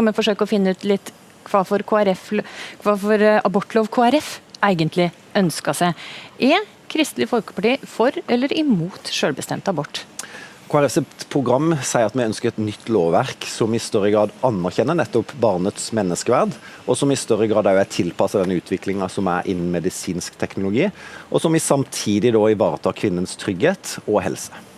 skal vi forsøke å finne ut litt hva for, KrF, hva for eh, abortlov KrF egentlig ønska seg. Er Kristelig Folkeparti for eller imot selvbestemt abort? KrF sitt program sier at vi ønsker et nytt lovverk som i større grad anerkjenner nettopp barnets menneskeverd, og som i større grad er tilpasset den utviklinga som er innen medisinsk teknologi, og som i samtidig da ivaretar kvinnens trygghet og helse.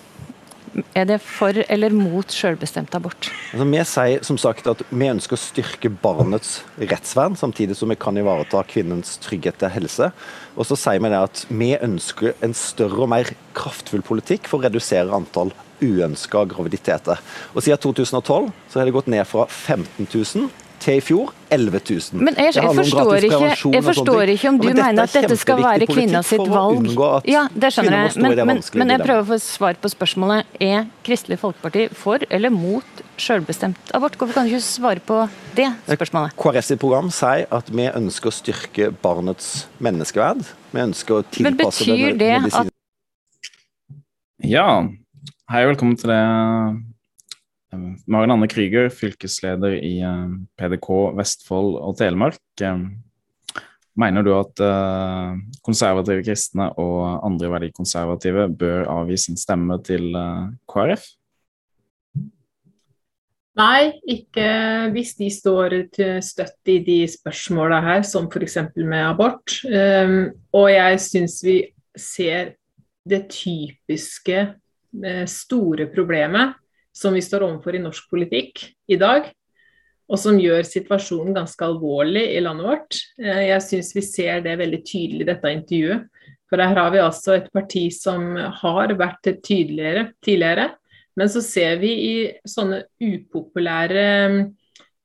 Er det for eller mot selvbestemt abort? Altså, vi sier som sagt at vi ønsker å styrke barnets rettsvern, samtidig som vi kan ivareta kvinnens trygghet til helse. Og så sier vi det at vi ønsker en større og mer kraftfull politikk for å redusere antall uønska graviditeter. Og Siden 2012 så har det gått ned fra 15 000 til i fjor 11 000. Men jeg, jeg forstår, ikke, jeg forstår ikke om du ja, mener at dette skal være kvinna sitt valg. Ja, det skjønner jeg. Men, men, men, jeg prøver å få svar på spørsmålet. Er Kristelig Folkeparti for eller mot selvbestemt abort? Hvorfor kan du ikke svare på det spørsmålet? KrF sitt program sier at vi ønsker å styrke barnets menneskeverd. Vi ønsker å tilpasse Men betyr det at Ja, Hei, og velkommen til det. Maren Anne Krüger, fylkesleder i eh, PDK Vestfold og Telemark. Eh, mener du at eh, konservative kristne og andre verdikonservative bør avgi sin stemme til KrF? Nei, ikke hvis de står til støtt i de spørsmåla her, som f.eks. med abort. Og jeg syns vi ser det typiske store problemet som vi står overfor i norsk politikk i dag, og som gjør situasjonen ganske alvorlig i landet vårt. Eh, jeg syns vi ser det veldig tydelig i dette intervjuet. For her har vi altså et parti som har vært tydeligere tidligere, men så ser vi i sånne upopulære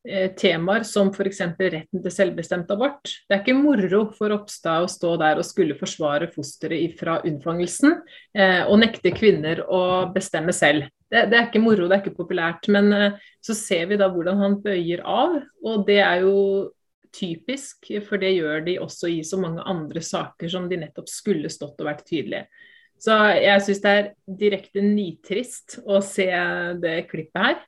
Eh, temaer som f.eks. retten til selvbestemt abort. Det er ikke moro for Ropstad å stå der og skulle forsvare fosteret fra unnfangelsen eh, og nekte kvinner å bestemme selv. Det, det, er ikke moro, det er ikke populært. Men eh, så ser vi da hvordan han bøyer av, og det er jo typisk, for det gjør de også i så mange andre saker som de nettopp skulle stått og vært tydelige. Så jeg syns det er direkte nitrist å se det klippet her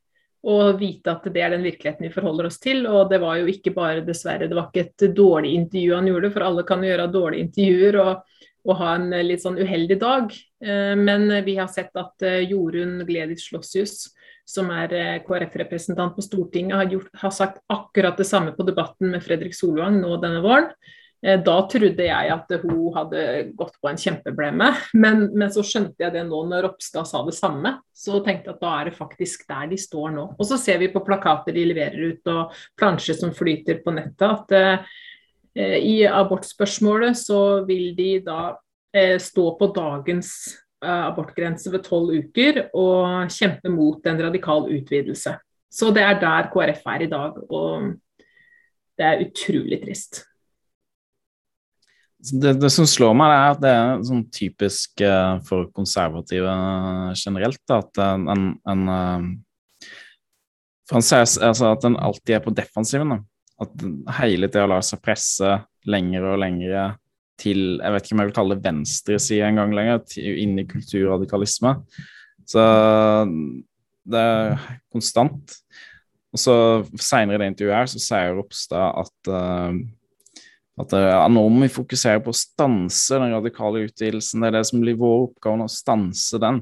og vite at det er den virkeligheten vi forholder oss til. Og det var jo ikke bare, dessverre, det var ikke et dårlig intervju han gjorde, for alle kan jo gjøre dårlige intervjuer og, og ha en litt sånn uheldig dag. Eh, men vi har sett at eh, Jorunn Gleditsch Lossius, som er eh, KrF-representant på Stortinget, har, gjort, har sagt akkurat det samme på debatten med Fredrik Solvang nå denne våren. Eh, da trodde jeg at hun hadde gått på en kjempeblemme, men, men, så skjønte jeg det nå når Ropstad sa det samme. Så tenkte jeg at da er det faktisk der de står nå. Og så ser vi på plakater de leverer ut og plansjer som flyter på nettet, at eh, i abortspørsmålet så vil de da eh, stå på dagens eh, abortgrense ved tolv uker og kjempe mot en radikal utvidelse. Så det er der KrF er i dag, og det er utrolig trist. Det, det, som slår meg, er at det er sånn typisk for konservative generelt. At en, en han altså, at en alltid er på defensiven. Da. At hele tida lar seg presse lengre og lengre til Jeg vet ikke om jeg vil kalle det venstreside en gang lenger, inn i kulturradikalisme. Så det er konstant. Og så Seinere i det intervjuet her så sier Ropstad at uh, at ja, nå må vi fokusere på å stanse den radikale utvidelsen. Det er det som blir vår oppgave, å stanse den.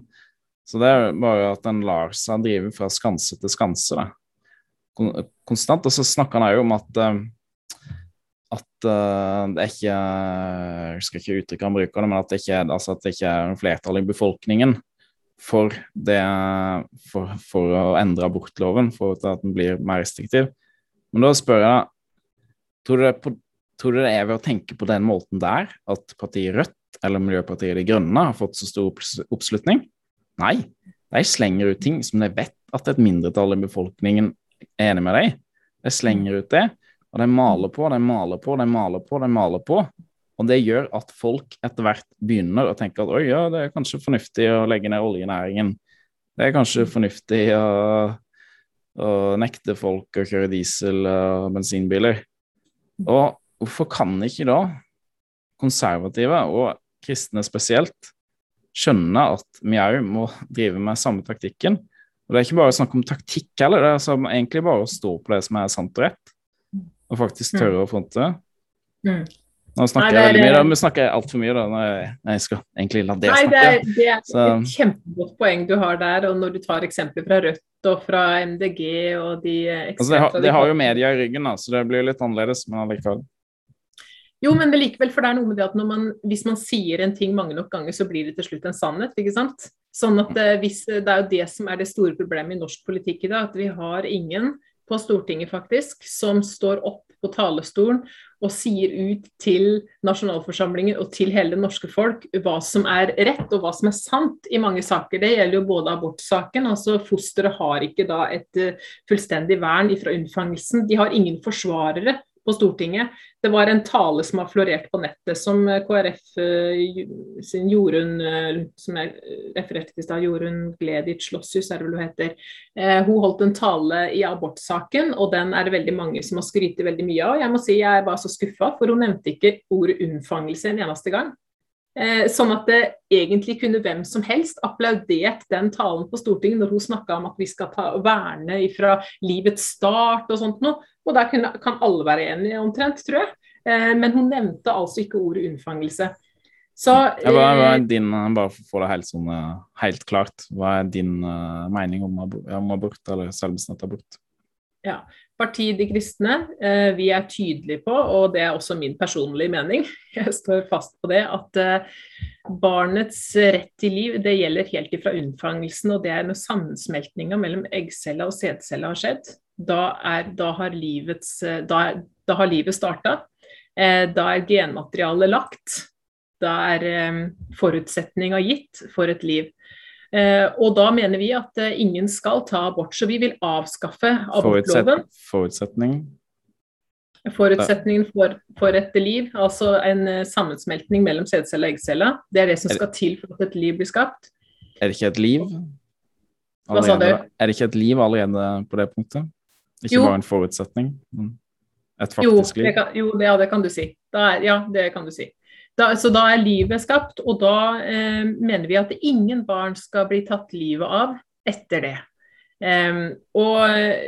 Så det er bare at den lar seg drive fra skanse til skanse. Da. Konstant. Og så snakker han òg om at uh, at uh, det er ikke Jeg husker ikke uttrykket han bruker, men at det ikke, altså at det ikke er en flertall i befolkningen for, det, for, for å endre abortloven, for at den blir mer restriktiv. Men da spør jeg deg, tror Tror du det er ved å tenke på den måten der at partiet Rødt eller Miljøpartiet De Grønne har fått så stor oppslutning? Nei, de slenger ut ting som de vet at et mindretall i befolkningen enig med deg. Det slenger ut det, og den maler på, den maler på, den maler på, den maler på. Og det gjør at folk etter hvert begynner å tenke at oi, ja, det er kanskje fornuftig å legge ned oljenæringen. Det er kanskje fornuftig å, å nekte folk å kjøre diesel- og bensinbiler. Og hvorfor kan ikke da konservative, og kristne spesielt, skjønne at vi òg må drive med samme taktikken? Og Det er ikke bare snakk om taktikk heller, det er altså egentlig bare å stå på det som er sant og rett. Og faktisk mm. tørre å fronte. Mm. Nå snakker Nei, er, jeg veldig mye, da. Vi snakker altfor mye, da. Jeg, jeg, skal egentlig la det snakke. Nei, det er, det er et kjempegodt poeng du har der. Og når du tar eksempler fra Rødt og fra MDG og de altså, det, har, det har jo media i ryggen, da, så det blir litt annerledes, men allikevel. Jo, men likevel, for det er noe med det at man, hvis man sier en ting mange nok ganger, så blir det til slutt en sannhet, ikke sant. Sånn at eh, hvis, Det er jo det som er det store problemet i norsk politikk i dag, at vi har ingen på Stortinget faktisk som står opp på talerstolen og sier ut til nasjonalforsamlingen og til hele det norske folk hva som er rett og hva som er sant i mange saker. Det gjelder jo både abortsaken. altså Fosteret har ikke da et uh, fullstendig vern fra unnfangelsen. De har ingen forsvarere på Stortinget. Det var en tale som har florert på nettet, som eh, KrF eh, sin Jorunn eh, som jeg refererte til sted, Jorunn Gleditsch Lossius, er det vel hun heter. Hun holdt en tale i abortsaken, og den er det veldig mange som har skrytt veldig mye av. Jeg må si jeg var så skuffa, for hun nevnte ikke ordet unnfangelse en eneste gang. Eh, sånn at det egentlig kunne hvem som helst applaudert den talen på Stortinget når hun snakka om at vi skal ta, verne fra livets start og sånt noe. Og der kunne, kan alle være enige omtrent, tror jeg. Eh, men hun nevnte altså ikke ordet unnfangelse. Så, ja, hva, hva, eh, din, bare for å få det helt, sånn, helt klart, hva er din uh, mening om om abort eller selvbestemt abort? Ja, Partiet De kristne, eh, vi er tydelige på, og det er også min personlige mening, jeg står fast på det, at eh, barnets rett til liv det gjelder helt ifra unnfangelsen. Og det er når sammensmeltninga mellom eggcella og sædcella har skjedd. Da, er, da, har, livets, eh, da, da har livet starta. Da er genmaterialet lagt. Da er forutsetninga gitt for et liv. Eh, og da mener vi at eh, ingen skal ta abort. Så vi vil avskaffe abortloven. Forutsetning? Forutsetningen for, for, et liv, altså en eh, sammensmeltning mellom sædcelle og eggcelle. Det er det som skal til for at et liv blir skapt. Er det ikke et liv? Hva sa du? Er det ikke et liv allerede på det punktet? Ikke jo. bare en forutsetning? men Et faktisk jo, liv? Kan, jo, det, ja, det kan du si. Er, ja, det kan du si. Da, så da er livet skapt, og da eh, mener vi at ingen barn skal bli tatt livet av etter det. Um, og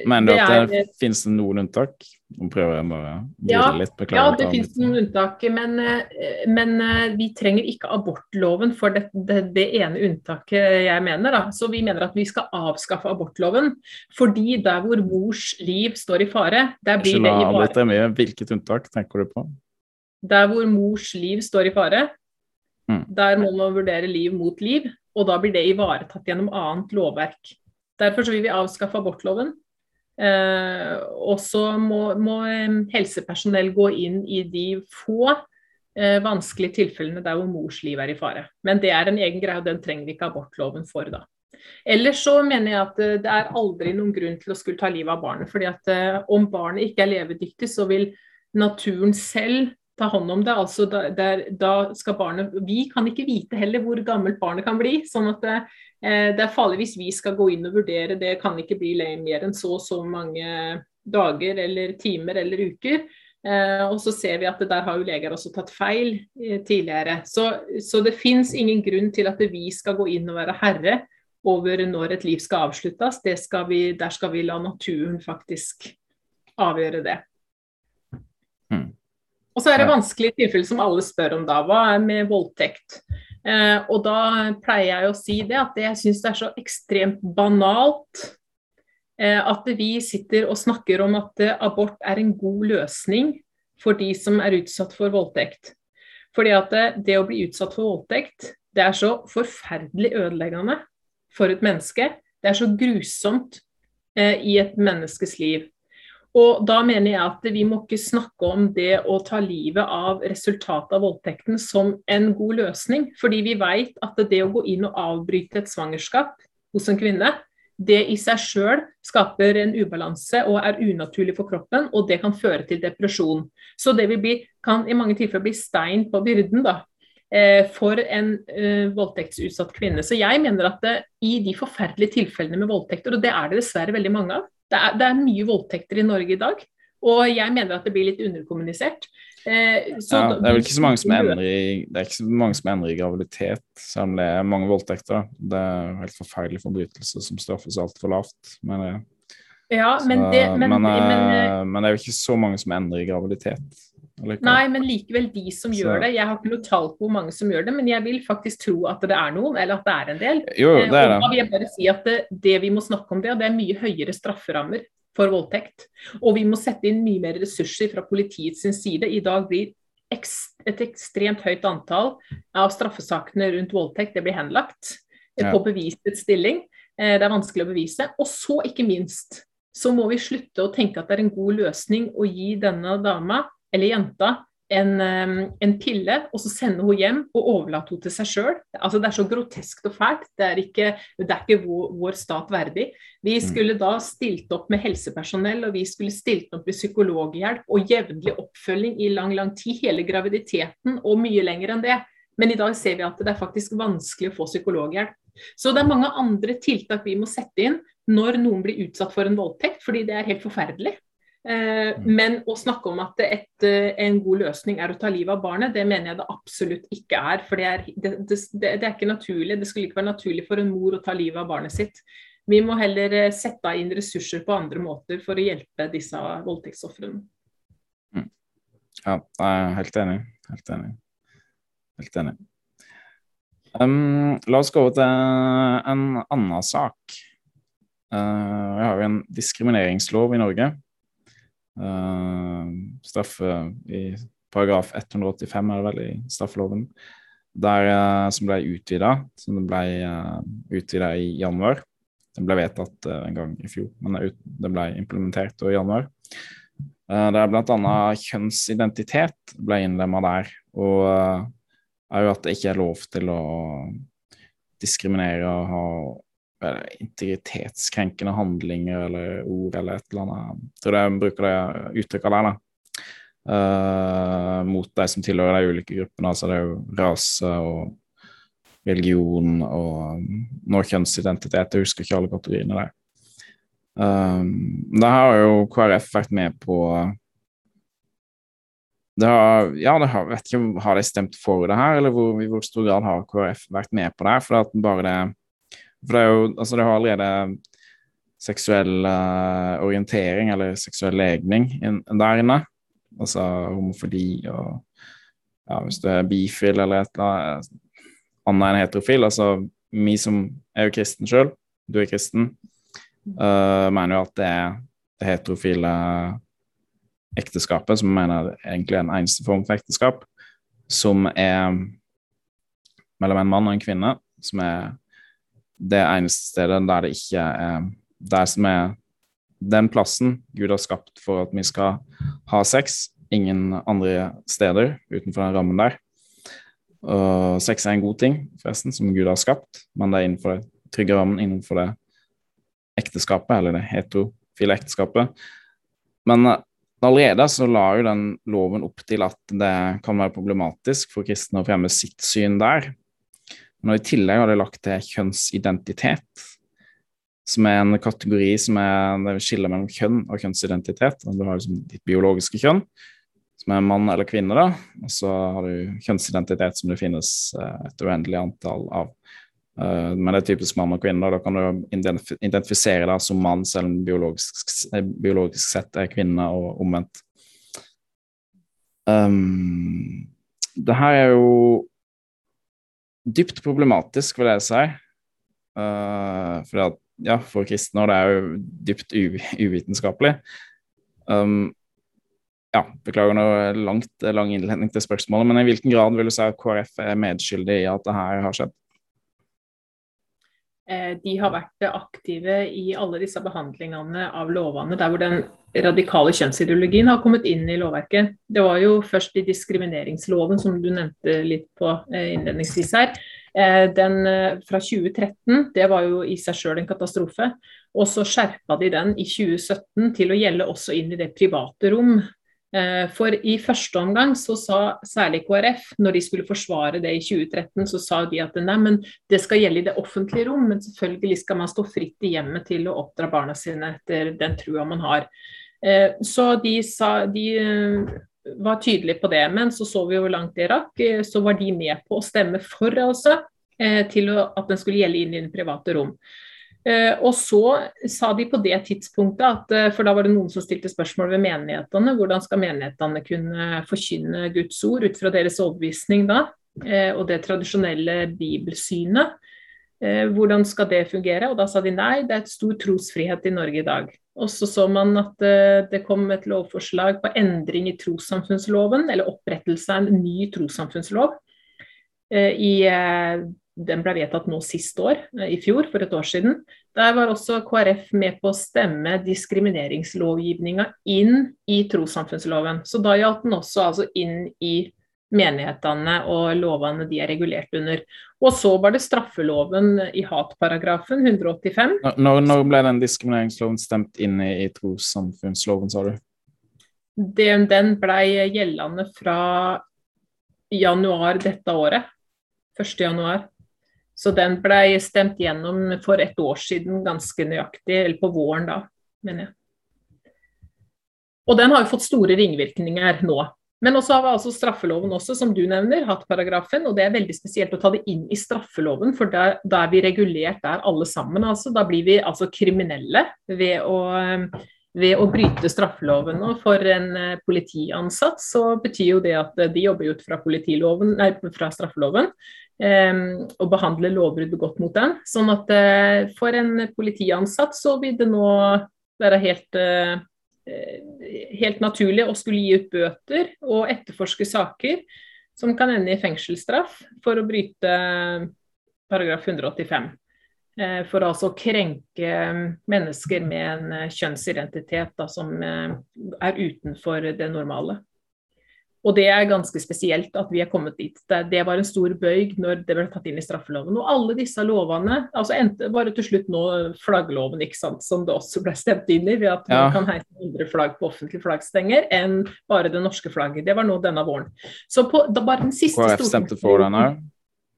Mener du at det, er, finnes noen unntak? Nå prøver jeg bare å ja, litt. Beklager. Ja, det finnes noen unntak, men, eh, men, eh, vi trenger ikke abortloven for det, det, det, ene unntaket jeg mener. Da. Så vi mener at vi skal avskaffe abortloven. Fordi der hvor mors liv står i fare, der blir det i fare. Hvilket unntak tenker du på? Der hvor mors liv står i fare, mm. der må man vurdere liv mot liv, og da blir det ivaretatt gjennom annet lovverk. Derfor vil vi avskaffe abortloven. Eh, og så må, må, helsepersonell gå inn i de få eh, vanskelige tilfellene der hvor mors liv er i fare. Men det er en egen greie, og den trenger vi ikke abortloven for da. Ellers så mener jeg at eh, det er aldri noen grunn til å skulle ta livet av barnet. fordi at eh, om barnet ikke er levedyktig, så vil naturen selv ta hånd om det. altså da, der, da, skal barnet, Vi kan ikke vite heller hvor gammelt barnet kan bli. sånn at det, eh, det er farlig hvis vi skal gå inn og vurdere. Det kan ikke bli mer enn så og så mange dager eller timer eller uker. Eh, og så ser vi at der har jo leger også tatt feil eh, tidligere. Så, så det fins ingen grunn til at vi skal gå inn og være herre over når et liv skal avsluttes. Skal vi, der skal vi la naturen faktisk avgjøre det. Og så er det vanskelige tilfeller som alle spør om da. Hva er med voldtekt? Eh, og da pleier jeg å si det at jeg syns det er så ekstremt banalt eh, at vi sitter og snakker om at eh, abort er en god løsning for de som er utsatt for voldtekt. Fordi at det, eh, det å bli utsatt for voldtekt, det er så forferdelig ødeleggende for et menneske. Det er så grusomt eh, i et menneskes liv. Og da mener jeg at vi må ikke snakke om det å ta livet av resultatet av voldtekten som en god løsning. Fordi vi vet at det å gå inn og avbryte et svangerskap hos en kvinne, det i seg sjøl skaper en ubalanse og er unaturlig for kroppen, og det kan føre til depresjon. Så det bli, kan i mange tilfeller bli stein på byrden da, eh, for en uh, voldtektsutsatt kvinne. Så jeg mener at det, i de forferdelige tilfellene med voldtekter, og det er det dessverre veldig mange av, det er, det er, mye voldtekter i Norge i dag. Og jeg mener at det blir litt underkommunisert. Eh, ja, det er vel ikke så mange som endrer i, det er ikke så mange som endrer i graviditet, selv om det er mange voldtekter. Det er en helt forferdelig forbrytelse som straffes altfor lavt, mener jeg. Ja, men, det, men, men, men, eh, men, det er jo ikke så mange som endrer i graviditet. Nei, men likevel de som så. gjør det. Jeg har ikke noe tall på hvor mange som gjør det, men jeg vil faktisk tro at det er noen, eller at det er en del. Jo, det er det. Og da vil jeg bare si at det, det vi må snakke om det, og det er mye høyere strafferammer for voldtekt. Og vi må sette inn mye mer ressurser fra politiets side. I dag blir et ekstremt høyt antall av straffesakene rundt voldtekt det blir henlagt ja. på bevisets stilling. Eh, det er vanskelig å bevise. Og så, ikke minst, så må vi slutte å tenke at det er en god løsning å gi denne dama eller jenta en, en, pille, og så sende henne hjem og overlate henne til seg sjøl. Altså, det er så groteskt og fælt. Det er ikke, det er ikke vår, vår, stat verdig. Vi mm. skulle da stilt opp med helsepersonell, og vi skulle stilt opp med psykologhjelp og jevnlig oppfølging i lang, lang tid. Hele graviditeten og mye lenger enn det. Men i dag ser vi at det er faktisk vanskelig å få psykologhjelp. Så det er mange andre tiltak vi må sette inn når noen blir utsatt for en voldtekt, fordi det er helt forferdelig. Eh, mm. men å snakke om at et, eh, en god løsning er å ta livet av barnet, det mener jeg det absolutt ikke er. For det er, det, det, det er, ikke naturlig. Det skulle ikke være naturlig for en mor å ta livet av barnet sitt. Vi må heller eh, sette inn ressurser på andre måter for å hjelpe disse voldtektsofrene. Mm. Ja, jeg er helt enig. Helt enig. Helt enig. Um, la oss gå over til en annen sak. Uh, vi har jo en diskrimineringslov i Norge straffe i paragraf 185 er det vel i straffeloven, der, uh, som ble utvida. Som ble uh, i januar. Den ble vedtatt en gang i fjor, men den ble implementert i januar. Uh, det er bl.a. kjønnsidentitet ble innlemma der, og er jo at det ikke er lov til å diskriminere og ha integritetskrenkende handlinger eller ord eller et eller annet. Jeg tror jeg bruker det uttrykket der, da. Uh, mot de som tilhører de ulike gruppene. Altså det er jo rase og religion og noe kjønnsidentitet. Jeg husker ikke alle kategoriene der. Um, det har jo KrF vært med på det har, ja, det har, vet ikke, har de stemt for det her, eller hvor, i hvor stor grad har KrF vært med på det? her, For at bare det for det er jo Altså, det har allerede seksuell uh, orientering eller seksuell legning in, der inne. Altså homofili og ja, hvis du er bifil eller et eller annet annet enn heterofil. Altså vi som er jo kristen sjøl, du er kristen, uh, mener jo at det er det heterofile ekteskapet, som mener egentlig er den eneste form for ekteskap, som er mellom en mann og en kvinne, som er det eneste stedet der det ikke er Der som er den plassen Gud har skapt for at vi skal ha sex. Ingen andre steder utenfor den rammen der. Og sex er en god ting, forresten, som Gud har skapt, men det er innenfor det trygge rammen, innenfor det ekteskapet, eller det heterofile ekteskapet. Men eh, allerede så la jo den loven opp til at det kan være problematisk for kristne å fremme sitt syn der. Men i tillegg har de lagt til kjønnsidentitet, som er en kategori som er det skiller mellom kjønn og kjønnsidentitet. Du har liksom ditt biologiske kjønn, som er mann eller kvinne, da. Og så har du kjønnsidentitet som det finnes eh, et uendelig antall av. Uh, men det er typisk mann og kvinne. Da kan du identifisere deg som mann, selv om biologisk, eh, biologisk sett er kvinne, og omvendt. Um, det her er jo dypt problematisk, vil jeg si. Uh, for, at, ja, for kristne, og det er jo dypt uvitenskapelig. Um, ja, beklager noe langt, lang innledning til spørsmålet, men i hvilken grad vil du si at KrF er medskyldig i at det her har skjedd? Eh, de har vært aktive i alle disse behandlingene av lovene der hvor den radikale kjønnsideologien har kommet inn i lovverket. Det var jo først i diskrimineringsloven, som du nevnte litt på eh, innledningsvis her. Eh, den fra 2013, det var jo i seg sjøl en katastrofe. Og så skjerpa de den i 2017 til å gjelde også inn i det private rom. Eh, for i første omgang så sa særlig KrF, når de skulle forsvare det i 2013, så sa de at nei, det skal gjelde i det offentlige rom, men selvfølgelig skal man stå fritt i hjemmet til å oppdra barna sine etter den trua man har. Så de, sa, de var tydelige på det. Men så så vi hvor langt det rakk. Så var de med på å stemme for, altså, til at den skulle gjelde inn i det private rom. Eh, og så sa de på det tidspunktet at eh, For da var det noen som stilte spørsmål ved menighetene. Hvordan skal menighetene kunne forkynne Guds ord ut fra deres overbevisning da? Eh, og det tradisjonelle bibelsynet. Hvordan skal det fungere? Og da sa de nei, det er et stor trosfrihet i Norge i dag. Og så så man at det kom et lovforslag på endring i trossamfunnsloven, eller opprettelse av en ny trossamfunnslov i den ble vedtatt nå sist år, i fjor, for et år siden. Der var også KrF med på å stemme diskrimineringslovgivninga inn i trossamfunnsloven. Så da gjaldt den også altså inn i menighetene og lovene de er regulert under. Og så var det straffeloven i hatparagrafen 185. Når, når ble den diskrimineringsloven stemt inn i, i trossamfunnsloven, sa du? Den, den blei gjeldende fra januar dette året. 1. Så den ble stemt gjennom for et år siden ganske nøyaktig, eller på våren da, mener jeg. Og den har jo fått store ringvirkninger nå. Men også har vi altså straffeloven også, som du nevner, hatt paragrafen. Og det er veldig spesielt å ta det inn i straffeloven, for da er vi regulert der alle sammen. Altså. Da blir vi altså kriminelle ved å, ved å bryte straffeloven. Og for en eh, politiansatt så betyr jo det at de jobber ut fra, nei, fra straffeloven og behandle lovbrudd begått mot den. Sånn at eh, for en politiansatt så vil det nå være helt, eh, helt naturlig å skulle gi ut bøter og etterforske saker som kan ende i fengselsstraff for å bryte paragraf 185. Eh, for altså å krenke mennesker med en kjønnsidentitet da, som er utenfor det normale. Og det er ganske spesielt at vi er kommet dit. Det, var en stor bøyg når det ble tatt inn i straffeloven. Og alle disse lovene, altså endte bare til slutt nå flaggloven, ikke sant, som det også ble stemt inn i, ved at ja. man kan heise andre flagg på offentlige flaggstenger enn bare det norske flagget. Det var nå denne våren. Så på, da bare den siste KrF stemte for denne?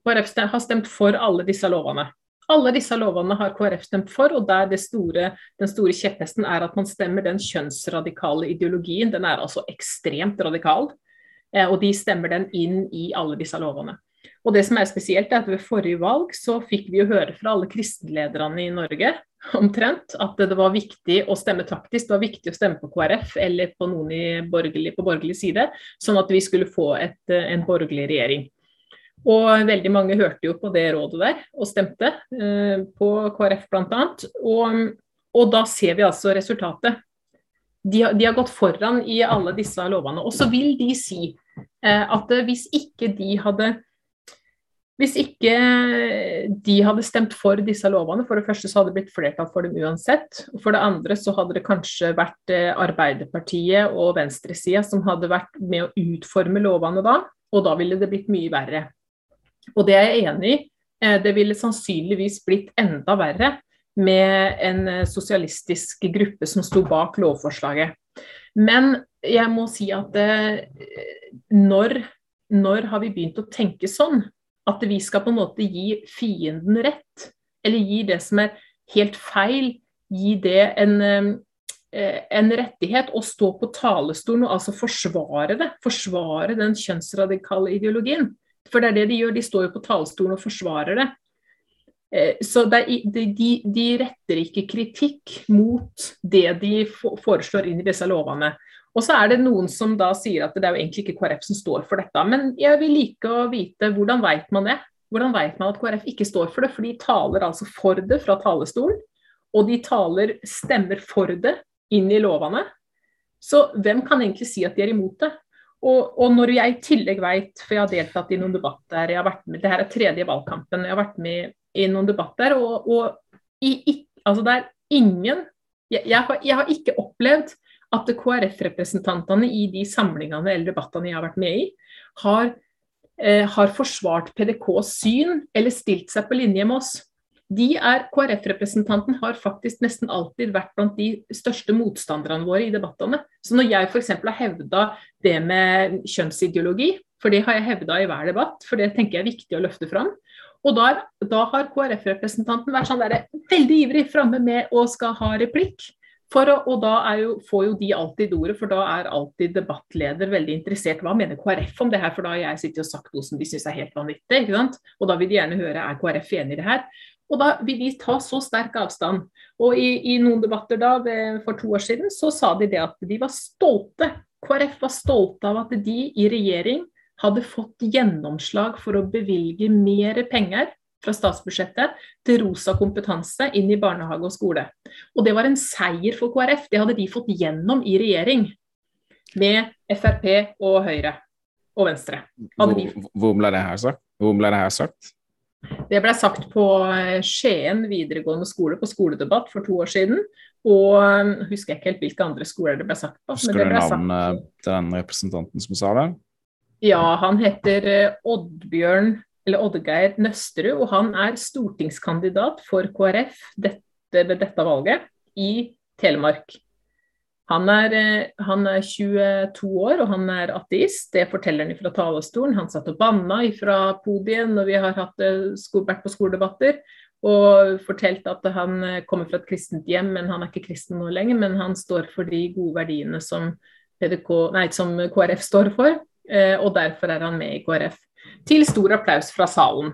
KrF har stemt for alle disse lovene. Alle disse lovene har KrF stemt for, og der store, den store kjepphesten er at man stemmer den kjønnsradikale ideologien. Den er altså ekstremt radikal. Eh, og de stemmer den inn i alle disse lovene. Og det som er spesielt, er at ved forrige valg så fikk vi jo høre fra alle kristenlederne i Norge omtrent at det var viktig å stemme taktisk, det var viktig å stemme på KrF eller på noen borgerlig, på borgerlig side, sånn at vi skulle få et, en borgerlig regjering. Og veldig mange hørte jo på det rådet der og stemte eh, på KrF bl.a. Og, og da ser vi altså resultatet de, de, har gått foran i alle disse lovene. Og så vil de si eh, at hvis ikke de hadde hvis ikke de hadde stemt for disse lovene, for det første så hadde det blitt flertall for dem uansett. og For det andre så hadde det kanskje vært eh, Arbeiderpartiet og venstresida som hadde vært med å utforme lovene da, og da ville det blitt mye verre. Og det er jeg enig i. Eh, det ville sannsynligvis blitt enda verre med en eh, sosialistisk gruppe som sto bak lovforslaget. Men jeg må si at eh, når, når har vi begynt å tenke sånn? At vi skal på en måte gi fienden rett? Eller gi det som er helt feil, gi det en, eh, en rettighet å stå på talerstolen og altså forsvare det. Forsvare den kjønnsradikale ideologien. For det er det de gjør, de står jo på talerstolen og forsvarer det. Eh, så de, retter ikke kritikk mot det de foreslår inn i disse lovene. Og så er det noen som da sier at det er jo egentlig ikke KrF som står for dette. Men jeg vil like å vite hvordan vet man det? Hvordan vet man at KrF ikke står for det? For de taler altså for det fra talerstolen, og de taler stemmer for det inn i lovene. Så hvem kan egentlig si at de er imot det? Og, og, når jeg i tillegg vet, for jeg har deltatt i noen debatter, jeg har vært med, det her er tredje valgkampen, jeg har vært med i noen debatter, og, og i, i, altså det er ingen jeg, jeg, har, jeg, har, ikke opplevd at KrF-representantene i de samlingene eller debattene jeg har vært med i, har, eh, har forsvart PDKs syn eller stilt seg på linje med oss. De er, KrF-representanten har faktisk nesten alltid vært blant de største motstanderne våre i debattene. Så når jeg f.eks. har hevda det med kjønnsideologi, for det har jeg hevda i hver debatt, for det tenker jeg er viktig å løfte fram, og da, da har KrF-representanten vært sånn der, veldig ivrig framme med å skal ha replikk. Å, og da jo, får jo de alltid ordet, for da er alltid debattleder veldig interessert. Hva mener KrF om det her? For da har jeg sittet og sagt noe som de syns er helt vanvittig. ikke sant? Og da vil de gjerne høre er KrF enig i det her. Og da vil de ta så sterk avstand. Og i, i noen debatter da, for to år siden, så sa de det at de var stolte. KrF var stolte av at de i regjering hadde fått gjennomslag for å bevilge mer penger fra statsbudsjettet til Rosa kompetanse inn i barnehage og skole. Og det var en seier for KrF. Det hadde de fått gjennom i regjering med Frp og Høyre og Venstre. Hvor, hvor, ble det her sagt? Hvor ble det her sagt? Det ble sagt på eh, Skien videregående skole på skoledebatt for to år siden. Og jeg eh, husker ikke helt hvilke andre skoler det ble sagt på. Husker du navnet til den representanten som sa det? Ja, han heter eh, Oddbjørn eller Oddgeir Nøsterud, og han er stortingskandidat for KrF dette, ved dette valget i Telemark. Han er, eh, han er, 22 år og han er ateist, det forteller han fra talerstolen. Han satt og banna fra podiet når vi har hatt, eh, vært på skoledebatter. Og fortalt at han kommer fra et kristent hjem, men han er ikke kristen nå lenger. Men han står for de gode verdiene som, PDK, nei, som KrF står for, og derfor er han med i KrF til stor applaus fra salen.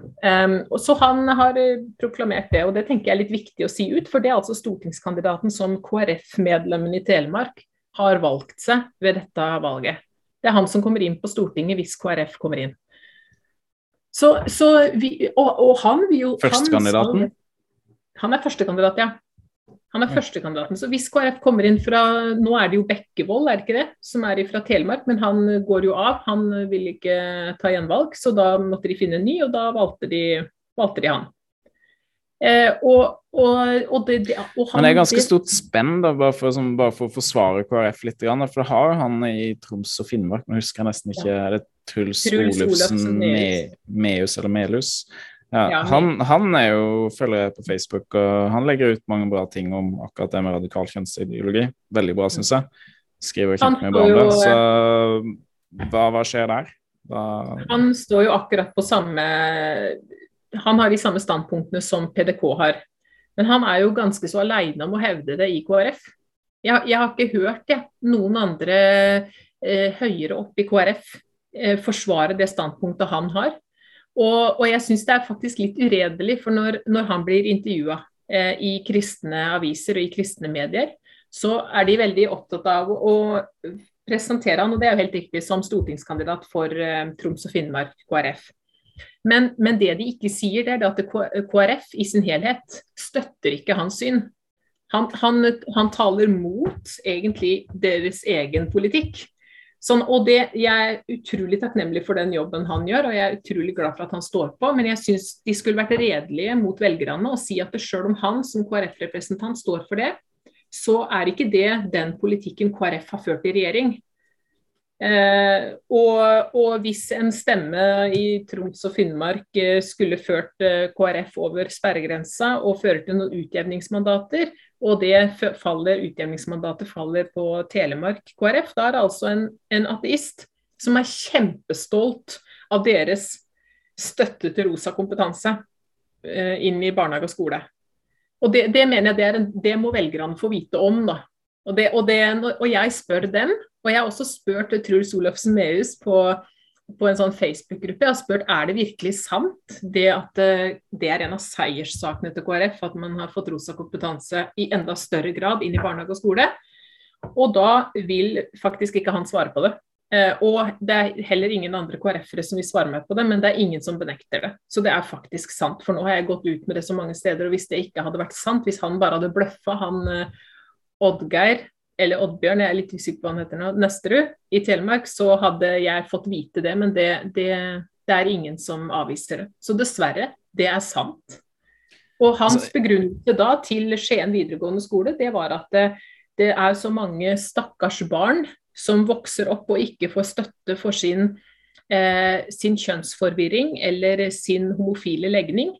Så han har eh, proklamert det, og det tenker jeg er litt viktig å si ut. For det er altså stortingskandidaten som KrF-medlemmen i Telemark har valgt seg ved dette valget. Det er han som kommer inn på Stortinget hvis KrF kommer inn. Så, så vi, og, og, han vil jo Førstekandidaten? Han, han er førstekandidat, ja. Han er førstekandidaten. Så hvis KrF kommer inn fra Nå er det jo Bekkevold, er det ikke det? Som er fra Telemark, men han går jo av. Han vil ikke ta gjenvalg, så da måtte de finne en ny, og da valgte de, valgte de han. Eh, og, og, og, det, og han, Men det er ganske stort spenn, da, bare for, som, bare for å forsvare KrF litt. For det har han i Troms og Finnmark, nå husker jeg nesten ikke Er det Truls, Truls Olufsen Meus eller Melhus? Ja, han, han, er jo følger jeg på Facebook, og han legger ut mange bra ting om akkurat det med radikal kjønnsideologi. Veldig bra, syns jeg. Skriver kjempemye bra om det. Så hva, hva skjer der? Hva... Han står jo akkurat på samme Han har de samme standpunktene som PDK har. Men han er jo ganske så aleine om å hevde det i KrF. Jeg, jeg har ikke hørt jeg, noen andre eh, høyere opp i KrF eh, forsvare det standpunktet han har. Og, og jeg syns det er faktisk litt uredelig, for når, når han blir intervjua eh, i kristne aviser og i kristne medier, så er de veldig opptatt av å presentere han, og det er jo helt riktig, som stortingskandidat for eh, Troms og Finnmark KrF. Men, men, det de ikke sier, det er at KrF i sin helhet støtter ikke hans syn. Han, han, han taler mot egentlig deres egen politikk. Sånn, og det, Jeg er utrolig takknemlig for den jobben han gjør, og jeg er utrolig glad for at han står på. Men jeg syns de skulle vært redelige mot velgerne og si at selv om han som KrF-representant står for det, så er ikke det den politikken KrF har ført i regjering. Eh, og, og, hvis en stemme i Troms og Finnmark eh, skulle ført eh, KrF over sperregrensa og fører til noen utjevningsmandater, og det faller, utjevningsmandatet faller på Telemark KrF, da er det altså en, en ateist som er kjempestolt av deres støtte til rosa kompetanse eh, inn i barnehage og skole. Og det, det mener jeg det, en, det, må velgerne få vite om. da. Og, det, og, og jeg spør dem, og jeg har også spurt Truls Olofsen Mehus på, på, en sånn Facebook-gruppe jeg har spurt er det virkelig sant det at eh, det er en av seierssakene til KrF, at man har fått rosa kompetanse i enda større grad inn i barnehage og skole. Og da vil faktisk ikke han svare på det. Eh, og det er heller ingen andre KrF-ere som vil svare meg på det, men det er ingen som benekter det. Så det er faktisk sant. For nå har jeg gått ut med det så mange steder, og hvis det ikke hadde vært sant, hvis han bare hadde bløffa, han eh, Oddgeir eller Oddbjørn, jeg er litt usikker på hva han heter nå, Nesterud i Telemark, så hadde jeg fått vite det. Men det, det, det, er ingen som avviser det. Så dessverre, det er sant. Og hans altså, begrunnelse da til Skien videregående skole, det var at det, det, er så mange stakkars barn som vokser opp og ikke får støtte for sin, eh, sin kjønnsforvirring eller sin homofile legning.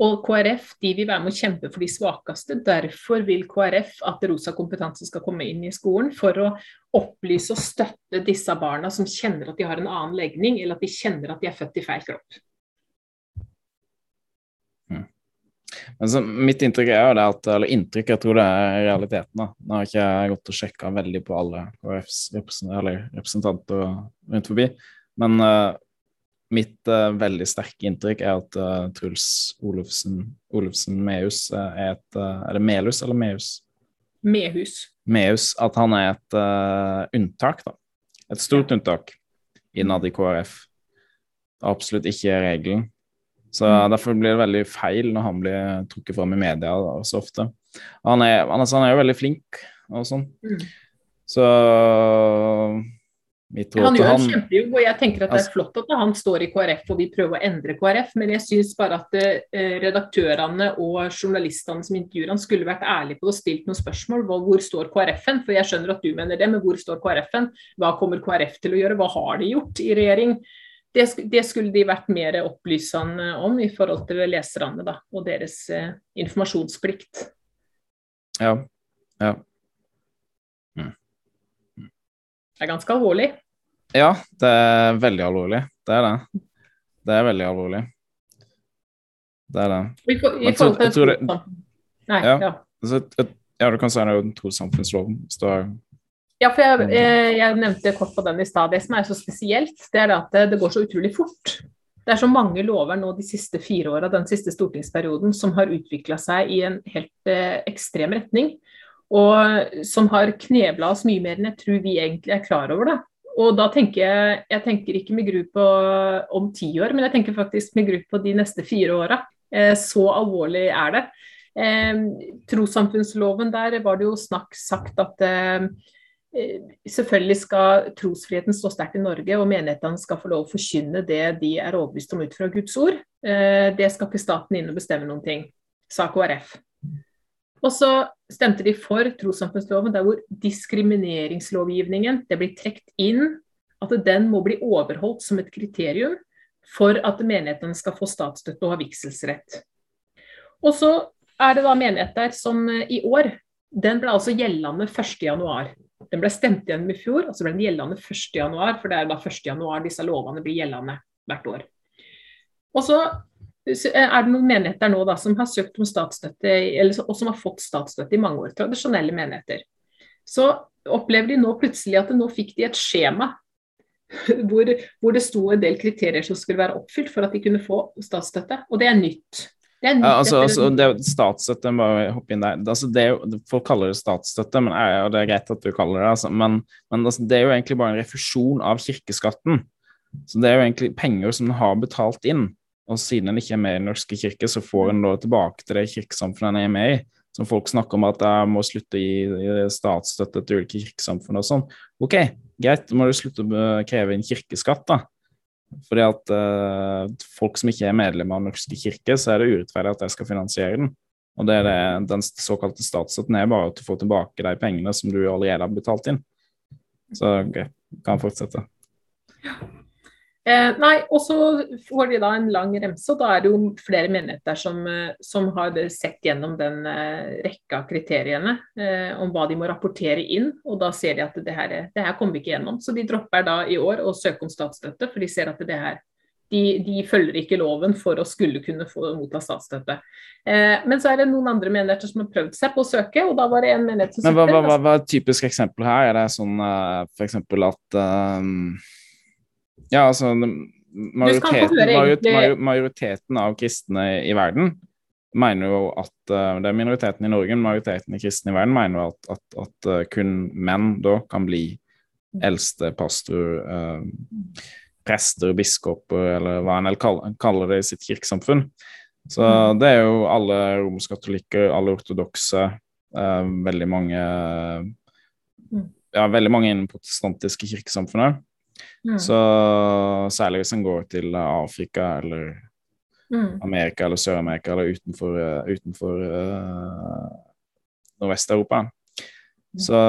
Og KrF de vil være med å kjempe for de svakeste. Derfor vil KrF at rosa kompetanse skal komme inn i skolen, for å opplyse og støtte disse barna som kjenner at de har en annen legning, eller at de kjenner at de er født i feil kropp. Men mitt inntrykk er jo det at Eller inntrykk, jeg tror det er realiteten. da. Nå har ikke jeg gått og sjekka veldig på alle KrFs representanter rundt forbi. Men uh, mitt uh, veldig sterke inntrykk er at uh, Truls Olufsen, Olufsen Mehus er et Er det Melhus eller Mehus? Mehus. Mehus. At han er et unntak, da. Et stort ja. unntak innad i KrF. Absolutt ikke regelen. Så mm. Derfor blir det veldig feil når han blir trukket fram i media så ofte. Han er, altså, han er jo veldig flink og sånn. Mm. Så mitt han gjør en kjempejobb, og jeg tenker at det er altså- flott at han står i KrF og vi prøver å endre KrF, men jeg syns bare at eh, redaktørene og journalistene som intervjuer han skulle vært ærlige på å stilt noen spørsmål. Hvor står KrF-en? For jeg skjønner at du mener det, men hvor står KrF-en? Hva kommer KrF til å gjøre? Hva har de gjort i regjering? det, det, skulle de vært mer opplysende om i forhold til leserne da, og deres eh, informasjonsplikt. Ja. ja. Mm. Det er ganske alvorlig. Ja, det er veldig alvorlig. Det er det. Det er veldig alvorlig. Det er det. I, for, i forhold til tror, det, Nei, ja. Ja. Altså, ja, du kan si det er trossamfunnsloven. Hvis det ja, for jeg, jeg, jeg, nevnte kort på den i stad. Det som er så spesielt, det er at det går så utrolig fort. Det er så mange lover nå de siste fire åra, den siste stortingsperioden, som har utvikla seg i en helt eh, ekstrem retning. Og som har knebla oss mye mer enn jeg tror vi egentlig er klar over. det. Og da tenker jeg, jeg tenker ikke med gru på om ti år, men jeg tenker faktisk med gru på de neste fire åra. Eh, så alvorlig er det. Eh, trossamfunnsloven der var det jo snakk sagt at eh, selvfølgelig skal trosfriheten stå sterkt i Norge, og menighetene skal få lov å forkynne det de er overbevist om ut fra Guds ord. Det skal ikke staten inn og bestemme noen ting, sa KrF. Og så stemte de for trossamfunnsloven, der hvor diskrimineringslovgivningen det blir trukket inn at den må bli overholdt som et kriterium for at menighetene skal få statsstøtte og ha vigselsrett. Og så er det da menigheter som eh, i år Den ble altså gjeldende 1.1. Den ble stemt igjennom i fjor, og så ble den gjeldende 1.1, for det er da 1.1 disse lovene blir gjeldende hvert år. Og så er det noen menigheter nå da, som har søkt om statsstøtte, eller, og som har fått statsstøtte i mange år. Tradisjonelle menigheter. Så opplever de nå plutselig at nå fikk de et skjema hvor, hvor det sto en del kriterier som skulle være oppfylt for at de kunne få statsstøtte. Og det er nytt. Ja, altså, altså, det er statsstøtte, bare hoppe inn der. Altså, det er jo, folk kaller det statsstøtte, men, og det er greit at du kaller det altså, men, men altså, det er jo egentlig bare en refusjon av kirkeskatten. Så det er jo egentlig penger som en har betalt inn, og siden en ikke er med i Den norske kirke, så får en da tilbake til det kirkesamfunnet en er med i. Som folk snakker om at jeg må slutte å gi statsstøtte til ulike kirkesamfunn og sånn. Ok, greit, da må du slutte å kreve inn kirkeskatt, da. Fordi at uh, folk som ikke er medlemmer av Den norske kirke, så er det urettferdig at de skal finansiere den. Og det er det, den såkalte statsstøtten er bare at du får tilbake de pengene som du allerede har betalt inn. Så okay, kan fortsette. Ja. Eh, nei, og så får de da en lang remse, og da er det jo flere menigheter som, eh, som har sett gjennom den eh, rekka av kriteriene eh, om hva de må rapportere inn, og da ser de at det her, det her kommer vi ikke gjennom. Så de dropper da i år å søke om statsstøtte, for de ser at det her de, de, følger ikke loven for å skulle kunne få motta statsstøtte. Eh, men så er det noen andre menigheter som har prøvd seg på å søke, og da var det en menighet som søkte. Hva, hva, hva, hva er et typisk eksempel her? Er det sånn uh, f.eks. at um ja, altså majoriteten, majoriteten, av kristne i verden mener jo at uh, Det er minoriteten i Norge, men majoriteten av kristne i verden mener jo at, at, at uh, kun menn da kan bli eldste pastor, eh, prester, biskoper, eller hva en kaller, det i sitt kirkesamfunn. Så mm. det er jo alle romersk-katolikker, alle ortodokse, veldig mange mm. Ja, veldig mange innen protestantiske kirkesamfunnet. Mm. Så særlig hvis en går til Afrika eller mm. Amerika eller Sør-Amerika eller utenfor, uh, utenfor uh, Nordvest-Europa, mm. så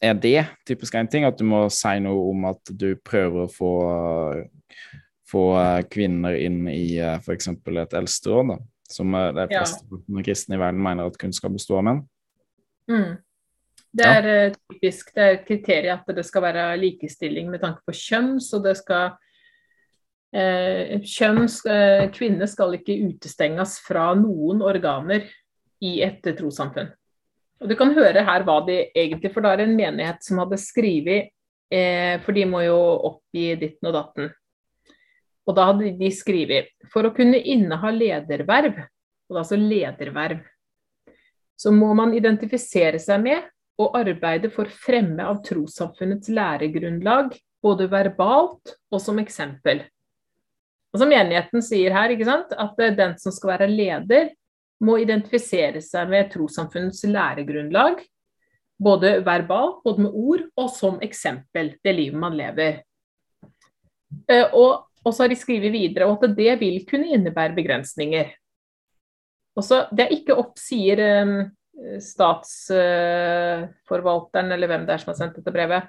er det typisk en ting at du må si noe om at du prøver å få, få kvinner inn i f.eks. et eldsteråd, som de fleste ja. kristne i verden mener at kun skal bestå av menn. Mm. Det er ja. Eh, typisk det er kriteriet at det skal være likestilling med tanke på kjønn. Så det skal Eh, kjønn, eh, kvinne skal ikke utestenges fra noen organer i et trossamfunn. Og Du kan høre her hva de egentlig For da er det en menighet som hadde skrevet eh, For de må jo oppgi ditten og datten. Og da hadde de skrevet For å kunne inneha lederverv, og det altså lederverv, så må man identifisere seg med og arbeide for fremme av trossamfunnets læregrunnlag, både verbalt og som eksempel. Og som menigheten sier her, at den som skal være leder, må identifisere seg med trossamfunnets læregrunnlag, både verbalt, både med ord, og som eksempel, det livet man lever. Eh, og, og så har de skrevet videre at det vil kunne innebære begrensninger. Også, det er ikke opp, sier um, statsforvalteren, uh, eller hvem det er som har sendt dette brevet.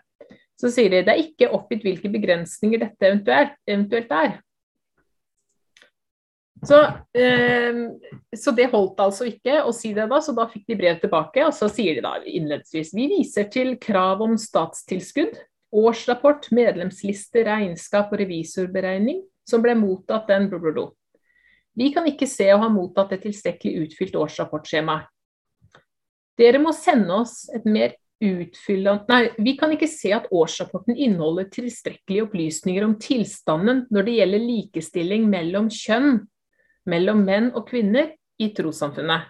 Så sier de det er ikke oppgitt hvilke begrensninger dette eventuelt, eventuelt er. Så, eh, så, det holdt altså ikke å si det da, så da fikk de brev tilbake. Og så sier de da innledningsvis vi viser til krav om statstilskudd, årsrapport, medlemsliste, regnskap og revisorberegning som ble mottatt den blablabla. Vi kan ikke se å ha mottatt et tilstrekkelig utfylt årsrapportskjema. Dere må sende oss et mer utfyllende Nei, vi kan ikke se at årsrapporten inneholder tilstrekkelige opplysninger om tilstanden når det gjelder likestilling mellom kjønn mellom menn og kvinner i trossamfunnet.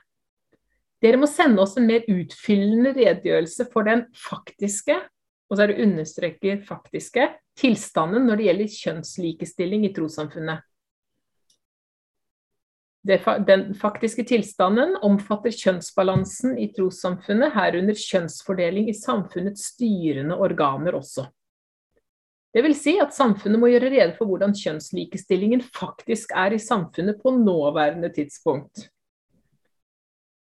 Dere må sende oss en mer utfyllende redegjørelse for den faktiske, og så er det understreket faktiske, tilstanden når det gjelder kjønnslikestilling i trossamfunnet. Den faktiske tilstanden omfatter kjønnsbalansen i trossamfunnet, herunder kjønnsfordeling i samfunnets styrende organer også. Det vil si at samfunnet må gjøre rede for hvordan kjønnslikestillingen faktisk er i samfunnet på nåværende tidspunkt.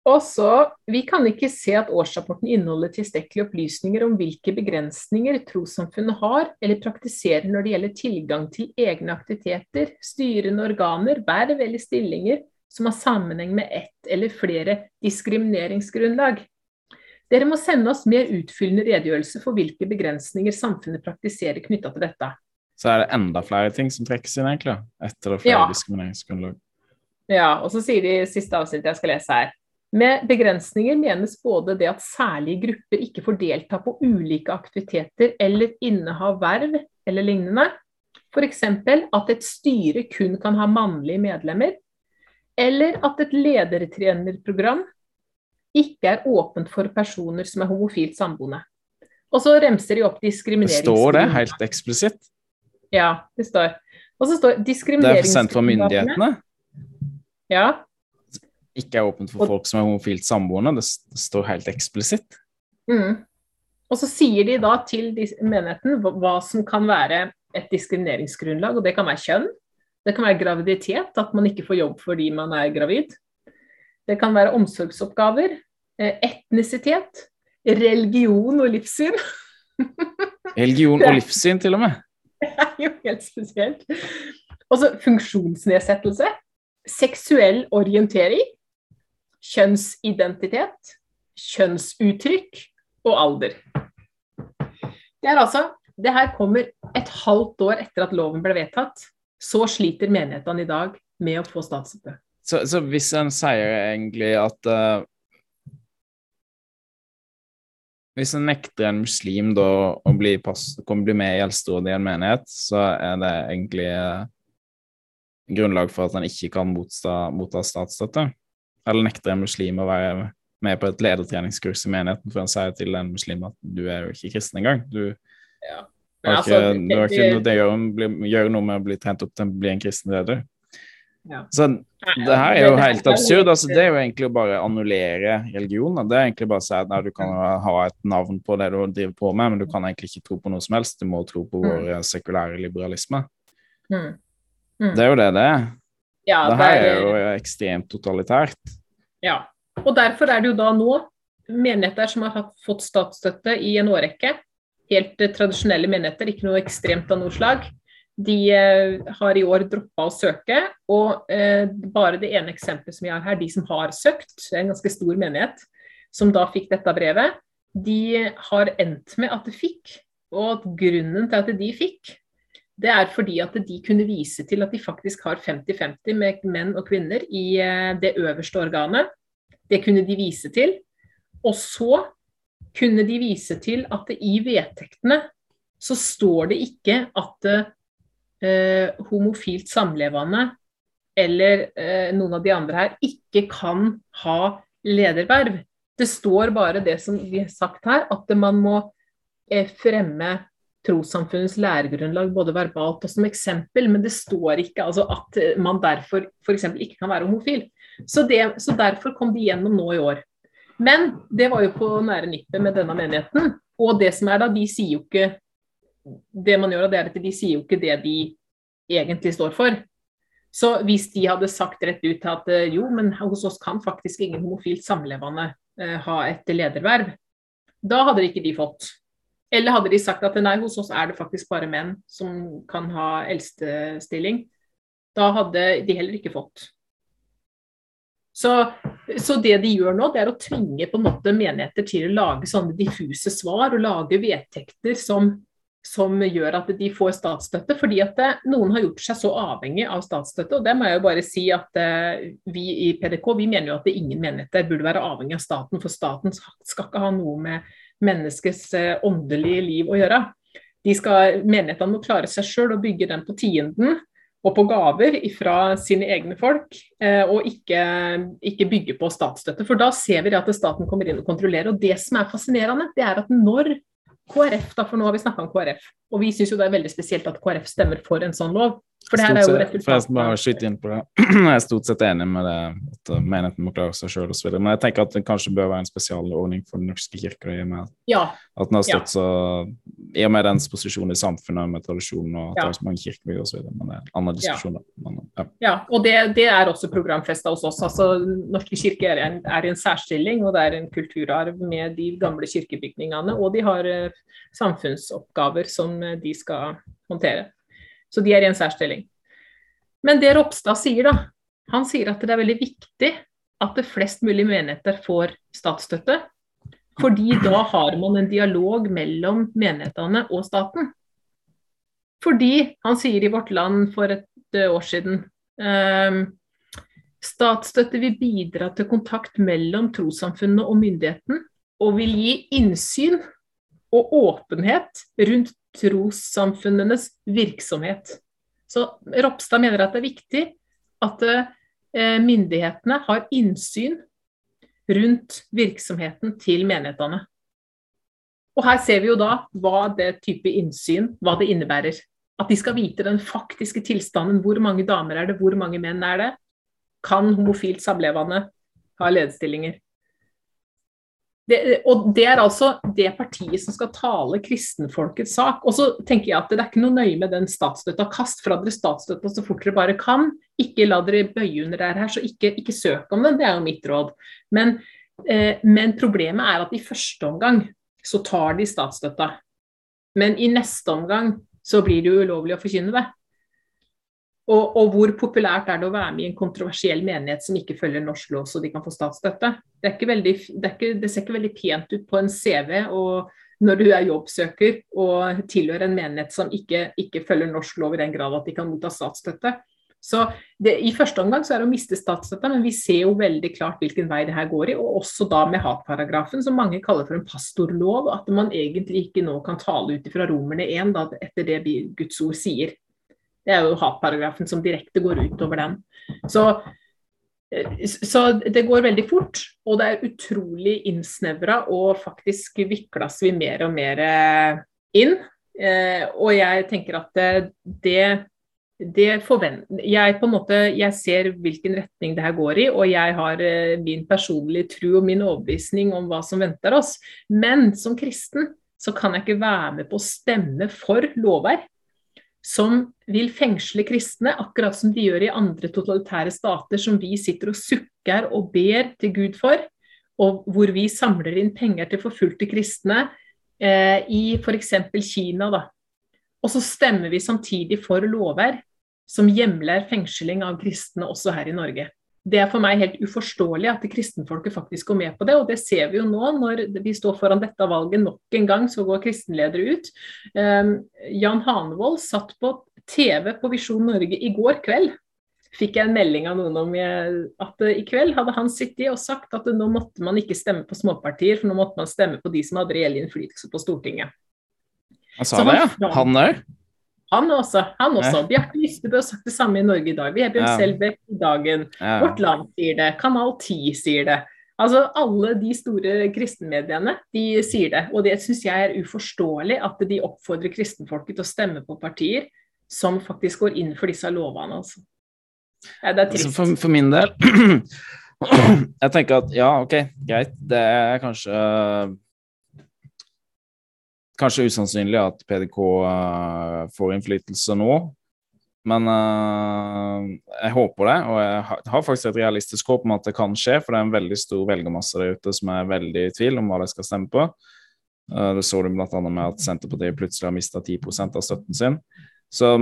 Også, Vi kan ikke se at årsrapporten inneholder tilstrekkelige opplysninger om hvilke begrensninger trossamfunnet har eller praktiserer når det gjelder tilgang til egne aktiviteter, styrende organer, verv eller stillinger som har sammenheng med ett eller flere diskrimineringsgrunnlag. Dere må sende oss mer utfyllende redegjørelse for hvilke begrensninger samfunnet praktiserer knytta til dette. Så er det enda flere ting som trekkes inn, egentlig, etter og flere ja. diskrimineringsgrunnlag. Ja, og så sier de i siste avsnitt jeg skal lese her. Med begrensninger menes både det at særlige grupper ikke får delta på ulike aktiviteter eller inneha verv eller lignende, f.eks. at et styre kun kan ha mannlige medlemmer, eller at et ledertrenerprogram ikke er åpent for personer som er homofilt samboende. Og så remser de opp diskriminering. Står det helt eksplisitt? Ja, det står. Og så står diskriminering... Det er sendt fra myndighetene? Ja. Ikke er åpent for folk som er homofilt samboende. Det, står helt eksplisitt. Mm. Og så sier de da til menigheten hva som kan være et diskrimineringsgrunnlag, og det kan være kjønn. Det kan være graviditet, at man ikke får jobb fordi man er gravid. Det kan være omsorgsoppgaver, eh, etnisitet, religion og livssyn. Religion og livssyn, til og med? Det er jo helt spesielt. Og så funksjonsnedsettelse, seksuell orientering, kjønnsidentitet, kjønnsuttrykk og alder. Det er altså Det her kommer et halvt år etter at loven ble vedtatt. Så sliter menighetene i dag med å få statsstøtte. Så, så, hvis en sier egentlig at uh, Hvis en nekter en muslim da å bli, pass, bli med i eldsterådet i en menighet, så er det egentlig uh, grunnlag for at han ikke kan motsta, motta statsstøtte? Eller nekter en muslim å være med på et ledertreningskurs i menigheten for han sier til en muslim at du er jo ikke kristen engang? Du ja. Har altså, ikke, du har ikke noe, det gjør, gjør noe med å bli trent opp til å bli en kristen leder. Ja. Så det her er jo helt absurd. Altså, det er jo egentlig å bare annullere religion. Det er egentlig bare å si at nei, du kan ha et navn på det du driver på med, men du kan egentlig ikke tro på noe som helst. Du må tro på mm. vår mm. sekulære liberalisme. Mm. Mm. Det er jo det det er. Ja, det her er jo ekstremt totalitært. Ja, og derfor er det jo da nå menigheter som har fått statsstøtte i en årrekke, helt tradisjonelle menigheter, ikke noe ekstremt av noe slag, de eh, har i år droppa å søke, og eh, bare det ene eksempelet som vi har her, de som har søkt, en ganske stor menighet, som da fikk dette brevet, de har endt med at de fikk. Og at grunnen til at de fikk, det er fordi at de kunne vise til at de faktisk har 50-50 med menn og kvinner i eh, det øverste organet. Det kunne de vise til. Og så kunne de vise til at i vedtektene så står det ikke at eh, homofilt samlevende eller eh, noen av de andre her ikke kan ha lederverv. Det står bare det som vi har sagt her, at man må eh, fremme trossamfunnets læregrunnlag både verbalt og som eksempel, men det står ikke altså, at man derfor f.eks. ikke kan være homofil. Så, det, så, derfor kom de gjennom nå i år. Men det var jo på nære nippet med denne menigheten. Og det som er da, de sier jo ikke Det man gjør, det er at de sier jo ikke det de egentlig står for. Så hvis de hadde sagt rett ut at jo, men hos oss kan faktisk ingen homofilt samlevende eh, ha et lederverv, da hadde ikke de fått. Eller hadde de sagt at nei, hos oss er det faktisk bare menn som kan ha eldstestilling. Da hadde de heller ikke fått. Så, så, det de gjør nå, det er å tvinge på en måte menigheter til å lage sånne diffuse svar og lage vedtekter som, som gjør at de får statsstøtte. Fordi at det, eh, noen har gjort seg så avhengig av statsstøtte. Og det må jeg jo bare si at eh, vi i PDK vi mener jo at ingen menigheter burde være avhengig av staten. For staten skal ikke ha noe med menneskets eh, åndelige liv å gjøre. De skal, Menighetene må klare seg sjøl og bygge den på tienden og på gaver fra sine egne folk, eh, og ikke, ikke, bygge på statsstøtte. For da ser vi at staten kommer inn og kontrollerer. Og det som er fascinerende, det er at når KrF, da, for nå har vi snakka om KrF, og vi syns jo det er veldig spesielt at KrF stemmer for en sånn lov, for det her er jo resultatet. bare skyte inn på det. Jeg er stort sett enig med det, at menigheten må klare seg sjøl osv. Men jeg tenker at det kanskje bør være en spesialordning for Den norske kirke. I og med ja. at den har stått så I og med dens posisjon i samfunnet med tradisjon og at ja. det er så mange kirkebygg osv. Men det er en annen diskusjon. Ja, men, ja. ja og det, det, er også programfesta hos oss. altså Norske kirke er, en, er en særstilling, og det er en kulturarv med de gamle kirkebygningene. Og de har uh, samfunnsoppgaver som uh, de skal håndtere. Så de er i en særstilling. Men det Ropstad sier, da, han sier at det er veldig viktig at det flest mulig menigheter får statsstøtte. Fordi da har man en dialog mellom menighetene og staten. Fordi, han sier i Vårt Land for et eh, år siden um, Statsstøtte vil bidra til kontakt mellom trossamfunnet og myndigheten, og vil gi innsyn og åpenhet rundt trossamfunnenes virksomhet. Så Ropstad mener at det er viktig at eh, myndighetene har innsyn rundt virksomheten til menighetene. Og Her ser vi jo da hva det type innsyn hva det innebærer. At de skal vite den faktiske tilstanden. Hvor mange damer er det, hvor mange menn er det? Kan homofilt samlevende ha lederstillinger? Det, og det er altså det partiet som skal tale kristenfolkets sak. Og så tenker jeg at det er ikke noe nøye med den statsstøtta. Kast fra dere statsstøtta så fort dere bare kan. Ikke la dere bøye under det her, så ikke, ikke søk om den. Det er jo mitt råd. Men, eh, men, problemet er at i første omgang så tar de statsstøtta. Men i neste omgang så blir det jo ulovlig å forkynne det. Og, og, hvor populært er det å være med i en kontroversiell menighet som ikke følger norsk lov, så de kan få statsstøtte? Det, veldig, det, ikke, det, ser ikke veldig pent ut på en CV og når du er jobbsøker og tilhører en menighet som ikke, ikke, følger norsk lov i den grad at de kan motta statsstøtte. Så det, I første omgang så er det å miste statsstøtta, men vi ser jo veldig klart hvilken vei det her går i. Og også da med hatparagrafen, som mange kaller for en pastorlov. At man egentlig ikke nå kan tale ut fra Romerne 1, da, etter det Guds ord sier. Det er jo hatparagrafen som direkte går ut over den. Så, så det går veldig fort, og det er utrolig innsnevra, og faktisk vikles vi mer og mer inn. Eh, og jeg tenker at det, det jeg på en måte, jeg ser hvilken retning det her går i, og jeg har eh, min personlige tro og min overbevisning om hva som venter oss. Men som kristen så kan jeg ikke være med på å stemme for lovverk som vil fengsle kristne, akkurat som de gjør i andre totalitære stater som vi sitter og sukker og ber til Gud for, og hvor vi samler inn penger til forfulgte kristne eh, i f.eks. Kina. Da. Og så stemmer vi samtidig for lover som hjemler fengsling av kristne også her i Norge. Det er for meg helt uforståelig at kristenfolket faktisk går med på det, og det ser vi jo nå når vi står foran dette valget nok en gang, så går kristenledere ut. Um, Jan Hanevold satt på TV på Visjon Norge i går kveld fikk jeg en melding av noen om at i kveld hadde han sittet og sagt at nå måtte man ikke stemme på småpartier, for nå måtte man stemme på de som hadde reell innflytelse på Stortinget. Han sa det, ja? Han òg? Han også. han også. Bjarte Lystebø har sagt det samme i Norge i dag. Vi Vebjørn ja. Selbekk i Dagen. Vårt Land sier det. Kanal 10 sier det. Altså Alle de store kristenmediene de sier det. Og det syns jeg er uforståelig at de oppfordrer kristenfolket til å stemme på partier som faktisk går inn for disse lovene. altså. Ja, det er trist. Altså for, for, min del Jeg tenker at ja, ok, greit. Det er kanskje Kanskje usannsynlig at PDK uh, eh, får innflytelse nå, men uh, jeg håper det. Og jeg har faktisk et realistisk håp om at det kan skje, for det er en veldig stor velgermasse der ute som er veldig i tvil om hva de skal stemme på. Uh, det så du bl.a. med at Senterpartiet plutselig har mista 10% av støtten sin. Så,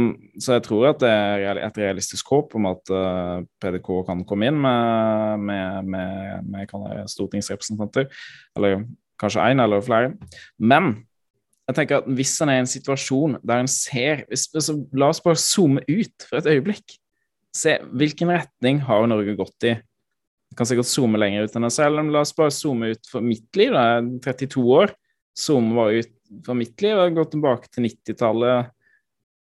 så, jeg tror at det er et realistisk håp om at uh, PDK kan komme inn med, med, med, med stortingsrepresentanter. Eller kanskje én eller flere. Men jeg tenker at hvis en er i en situasjon der en ser hvis, altså, La oss bare zoome ut for et øyeblikk. Se hvilken retning har Norge gått i. Jeg kan sikkert zoome lenger ut enn jeg selv, men la oss bare zoome ut for mitt liv. Da. Jeg er 32 år. Zoome bare ut for mitt liv. Jeg gått tilbake til 90-tallet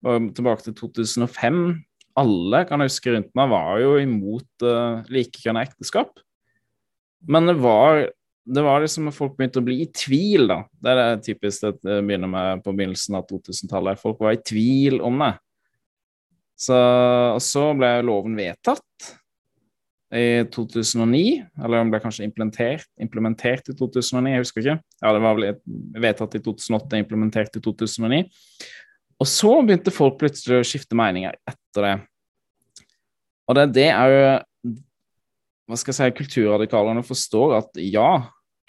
og tilbake til 2005. Alle kan jeg huske rundt meg var jo imot uh, likekjønna ekteskap. Men det var, det var liksom at folk begynte å bli i tvil, da. Det er det typisk det begynner med på begynnelsen av 2000-tallet. Folk var i tvil om det. Så, og så ble loven vedtatt i 2009, eller den ble kanskje implementert, implementert, i 2009, jeg husker ikke. Ja, det var vel vedtatt i 2008, implementert i 2009. Og så begynte folk plutselig å skifte meninger etter det. Og det, det er jo Hva skal jeg si kulturradikalerne forstår at ja,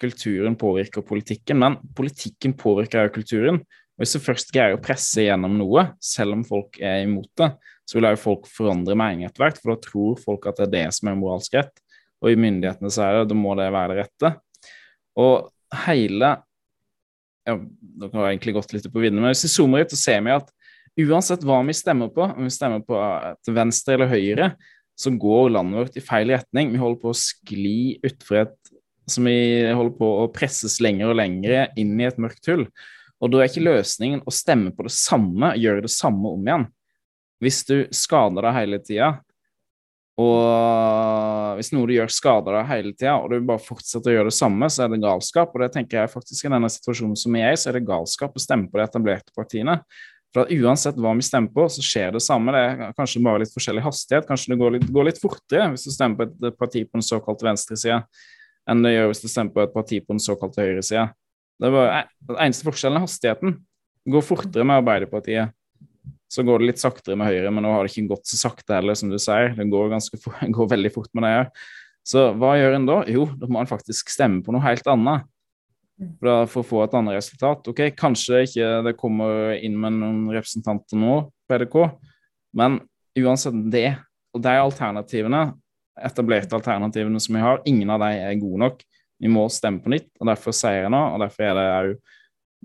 kulturen påvirker politikken, men politikken påvirker jo kulturen. Og Hvis du først greier å presse gjennom noe, selv om folk er imot det, så vil jo folk forandre mening etter hvert, for da tror folk at det er det som er moralsk rett. Og i myndighetene så er det, da må det være det rette. Og hele ja, Dere har egentlig gått litt på vidden, men hvis vi zoomer ut, så ser vi at uansett hva vi stemmer på, om vi stemmer på til venstre eller høyre, så går landet vårt i feil retning. Vi holder på å skli utfor et som vi holder på å presses lenger og lenger inn i et mørkt hull. Og da er ikke løsningen å stemme på det samme, gjøre det samme om igjen. Hvis du skader deg hele tida, og hvis noe du gjør, skader deg hele tida, og du bare fortsetter å gjøre det samme, så er det galskap. Og det tenker jeg faktisk i denne situasjonen som vi er i, så er det galskap å stemme på de etablerte partiene. For uansett hva vi stemmer på, så skjer det samme. Det er kanskje bare litt forskjellig hastighet. Kanskje det går litt, går litt fortere hvis du stemmer på et parti på den såkalte venstresida, enn det gjør hvis du stemmer på et parti på den såkalte høyresida. Det er bare, den eneste forskjellen er hastigheten. Det går fortere med Arbeiderpartiet så går det litt saktere med Høyre, men nå har det ikke gått så sakte heller, som du sier. Det går, for, går veldig fort med det òg. Så hva gjør en da? Jo, da må en faktisk stemme på noe helt annet. For, å få et annet resultat. Ok, kanskje ikke det kommer inn med noen representanter nå, på EDK, men uansett det, og de alternativene, etablerte alternativene som vi har, ingen av dem er gode nok. Vi må stemme på nytt, og derfor sier jeg nå, og derfor er det òg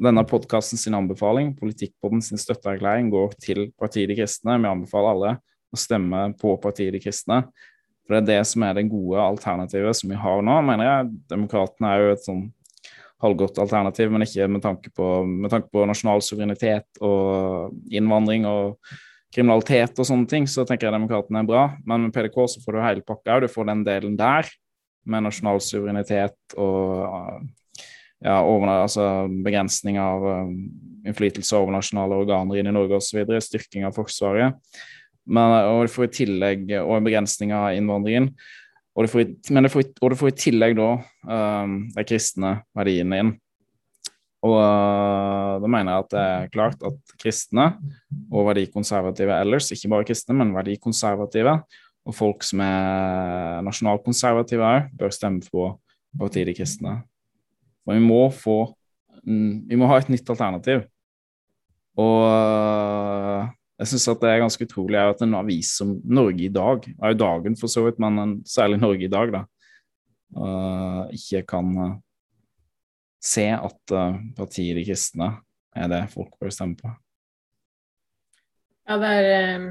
denne podkasten sin anbefaling, Politikkpodden sin støtteerklæring, går til Partiet De Kristne. Vi anbefaler alle å stemme på Partiet De Kristne. For det er det som er det gode alternativet som vi har nå, mener jeg. Demokratene er jo et sånn halvgodt alternativ, men ikke med tanke på, med tanke på nasjonal suverenitet og innvandring og kriminalitet og sånne ting, så tenker jeg demokratene er bra. Men med PDK så får du hele pakka òg. Du får den delen der med nasjonal suverenitet og ja, over, altså begrensning av um, innflytelse over nasjonale organer inn i Norge osv., styrking av Forsvaret. Men, og du får i tillegg, og en begrensning av innvandringen. Og det får, det får, og det får i tillegg da um, de kristne verdiene inn. Og uh, da mener jeg at det er klart at kristne og verdikonservative ellers, ikke bare kristne, men verdikonservative, og folk som er nasjonalkonservative òg, bør stemme på partiet De kristne. Og vi må få mm, Vi må ha et nytt alternativ. Og øh, jeg syns det er ganske utrolig at en avis som Norge i dag, er jo dagen for så vidt, men særlig Norge i dag, da, uh, ikke kan uh, se at uh, partiet De kristne er det folk bør stemme på. Ja, det er, eh,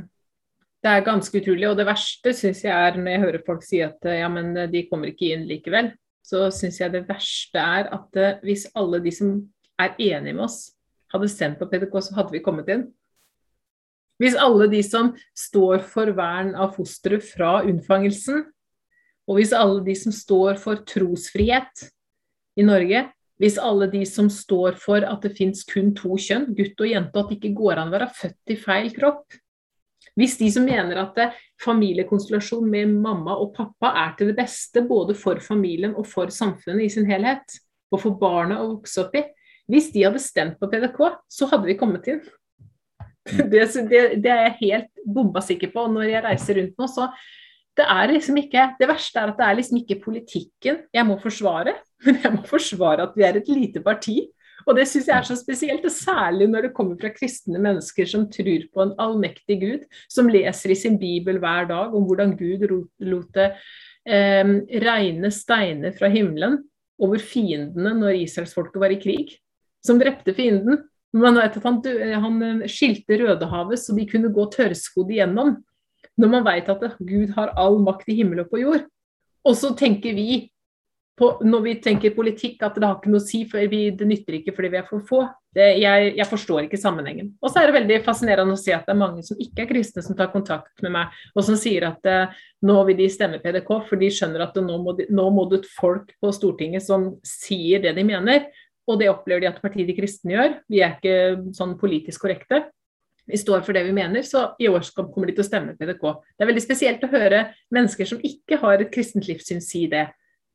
det er ganske utrolig. Og det verste syns jeg er når jeg hører folk si at ja, men de kommer ikke inn likevel. Så syns jeg det verste er at hvis alle de som er enige med oss, hadde stemt på PDK, så hadde vi kommet inn. Hvis alle de som står for vern av fosteret fra unnfangelsen, og hvis alle de som står for trosfrihet i Norge, hvis alle de som står for at det fins kun to kjønn, gutt og jente, og at det ikke går an å være født i feil kropp, hvis de som mener at familiekonstellasjon med mamma og pappa er til det beste både for familien og for samfunnet i sin helhet, og for barnet å vokse opp i, hvis de hadde stemt på PDK, så hadde vi kommet inn. Det, det, er jeg helt bomba sikker på. Når jeg reiser rundt nå, så det er liksom ikke Det verste er at det er liksom ikke politikken jeg må forsvare, men jeg må forsvare at vi er et lite parti. Og det syns jeg er så spesielt, og særlig når det kommer fra kristne mennesker som tror på en allmektig Gud, som leser i sin bibel hver dag om hvordan Gud lot det eh, regne steiner fra himmelen over fiendene når israelsfolket var i krig, som drepte fienden. Man vet at han, han eh, skilte Rødehavet så de kunne gå tørrskodd igjennom. Når man vet at Gud har all makt i himmel og på jord. Og så tenker vi, på, når vi tenker politikk, at det har ikke noe å si, for vi, det nytter ikke fordi vi er for få. Det, jeg, jeg, forstår ikke sammenhengen. Og så er det veldig fascinerende å se at det er mange som ikke er kristne, som tar kontakt med meg, og som sier at eh, nå vil de stemme PDK, for de skjønner at nå må, de, nå må det folk på Stortinget som sier det de mener. Og det opplever de at partiet De kristne gjør. Vi er ikke sånn politisk korrekte. Vi står for det vi mener, så i år kommer de til å stemme PDK. Det er veldig spesielt å høre mennesker som ikke har et kristent livssyn, si det.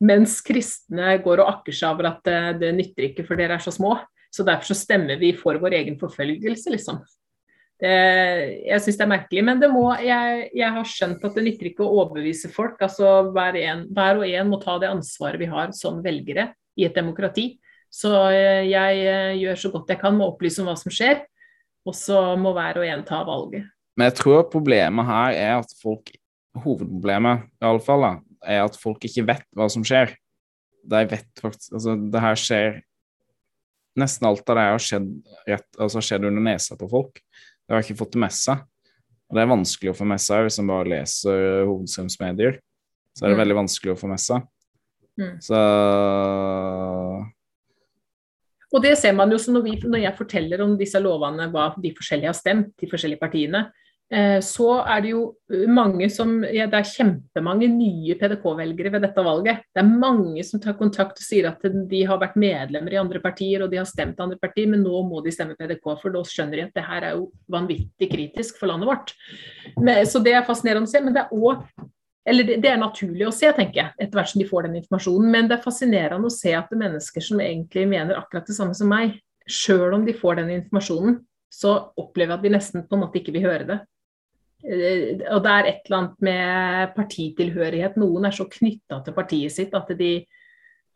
Mens kristne går og akker seg over at det, det nytter ikke, for dere er så små. Så derfor så stemmer vi for vår egen forfølgelse, liksom. Det, jeg syns det er merkelig, men det må, jeg, jeg, har skjønt at det nytter ikke å overbevise folk. altså Hver, en, hver og en må ta det ansvaret vi har som velgere i et demokrati. Så eh, jeg eh, gjør så godt jeg kan med å opplyse om hva som skjer, og så må hver og en ta valget. Men jeg tror problemet her er at folk Hovedproblemet i alle fall da, er at folk ikke vet hva som skjer. De vet faktisk Altså, det her skjer Nesten alt av det har skjedd, rett, altså skjedd under nesa på folk. De har ikke fått det med seg. Og det er vanskelig å få med seg hvis en bare leser hovedstrømsmedier. Så er det mm. veldig vanskelig å få med seg. Mm. Så og det ser man jo når, vi, når, jeg forteller om disse lovene, hva de forskjellige har stemt, de forskjellige partiene. Eh, så er det jo mange som ja, Det er kjempemange nye PDK-velgere ved dette valget. Det er mange som tar kontakt og sier at de har vært medlemmer i andre partier og de har stemt andre partier, men nå må de stemme PDK, for da skjønner de at det her er jo vanvittig kritisk for landet vårt. Men, så det er fascinerende å se. Men det er òg eller det, det, er naturlig å se, tenker jeg, etter hvert som de får den informasjonen. Men det er fascinerende å se at det er mennesker som egentlig mener akkurat det samme som meg, sjøl om de får den informasjonen, så opplever jeg at de nesten på en måte ikke vil høre det. Eh, og det er et eller annet med partitilhørighet. Noen er så knytta til partiet sitt at de,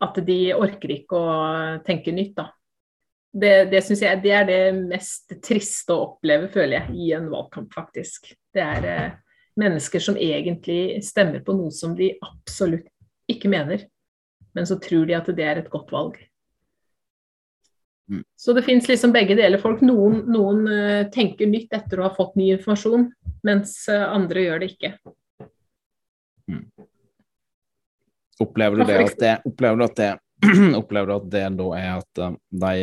at de, orker ikke å tenke nytt, da. Det, det synes jeg det er det mest triste å oppleve, føler jeg, i en valgkamp, faktisk. Det er eh, mennesker som egentlig stemmer på noe som de absolutt ikke mener, men så tror de at det er et godt valg. Mm. Så det fins liksom begge deler. folk. Noen, noen uh, tenker nytt etter å ha fått ny informasjon, mens uh, andre gjør det ikke. Mm. Opplever du det at det, opplever du at det, opplever du at det da er at uh, de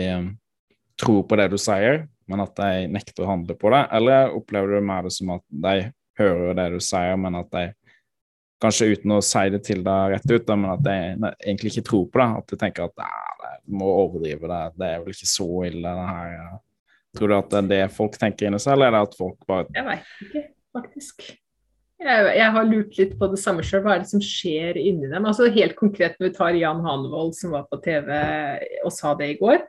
tror på det du sier, men at de nekter å handle på det, eller opplever du mer det som at de hører det du sier, men at de kanskje uten å si det til deg rett ut, men at de egentlig ikke tror på det. At de tenker at du må overdrive det, det er vel ikke så ille, det her. Tror du at det er det folk tenker inni seg, eller er det at folk bare Jeg veit ikke, faktisk. Jeg, jeg, har lurt litt på det samme sjøl. Hva er det som skjer inni dem? Altså Helt konkret når vi tar Jan Hanevold som var på TV og sa det i går.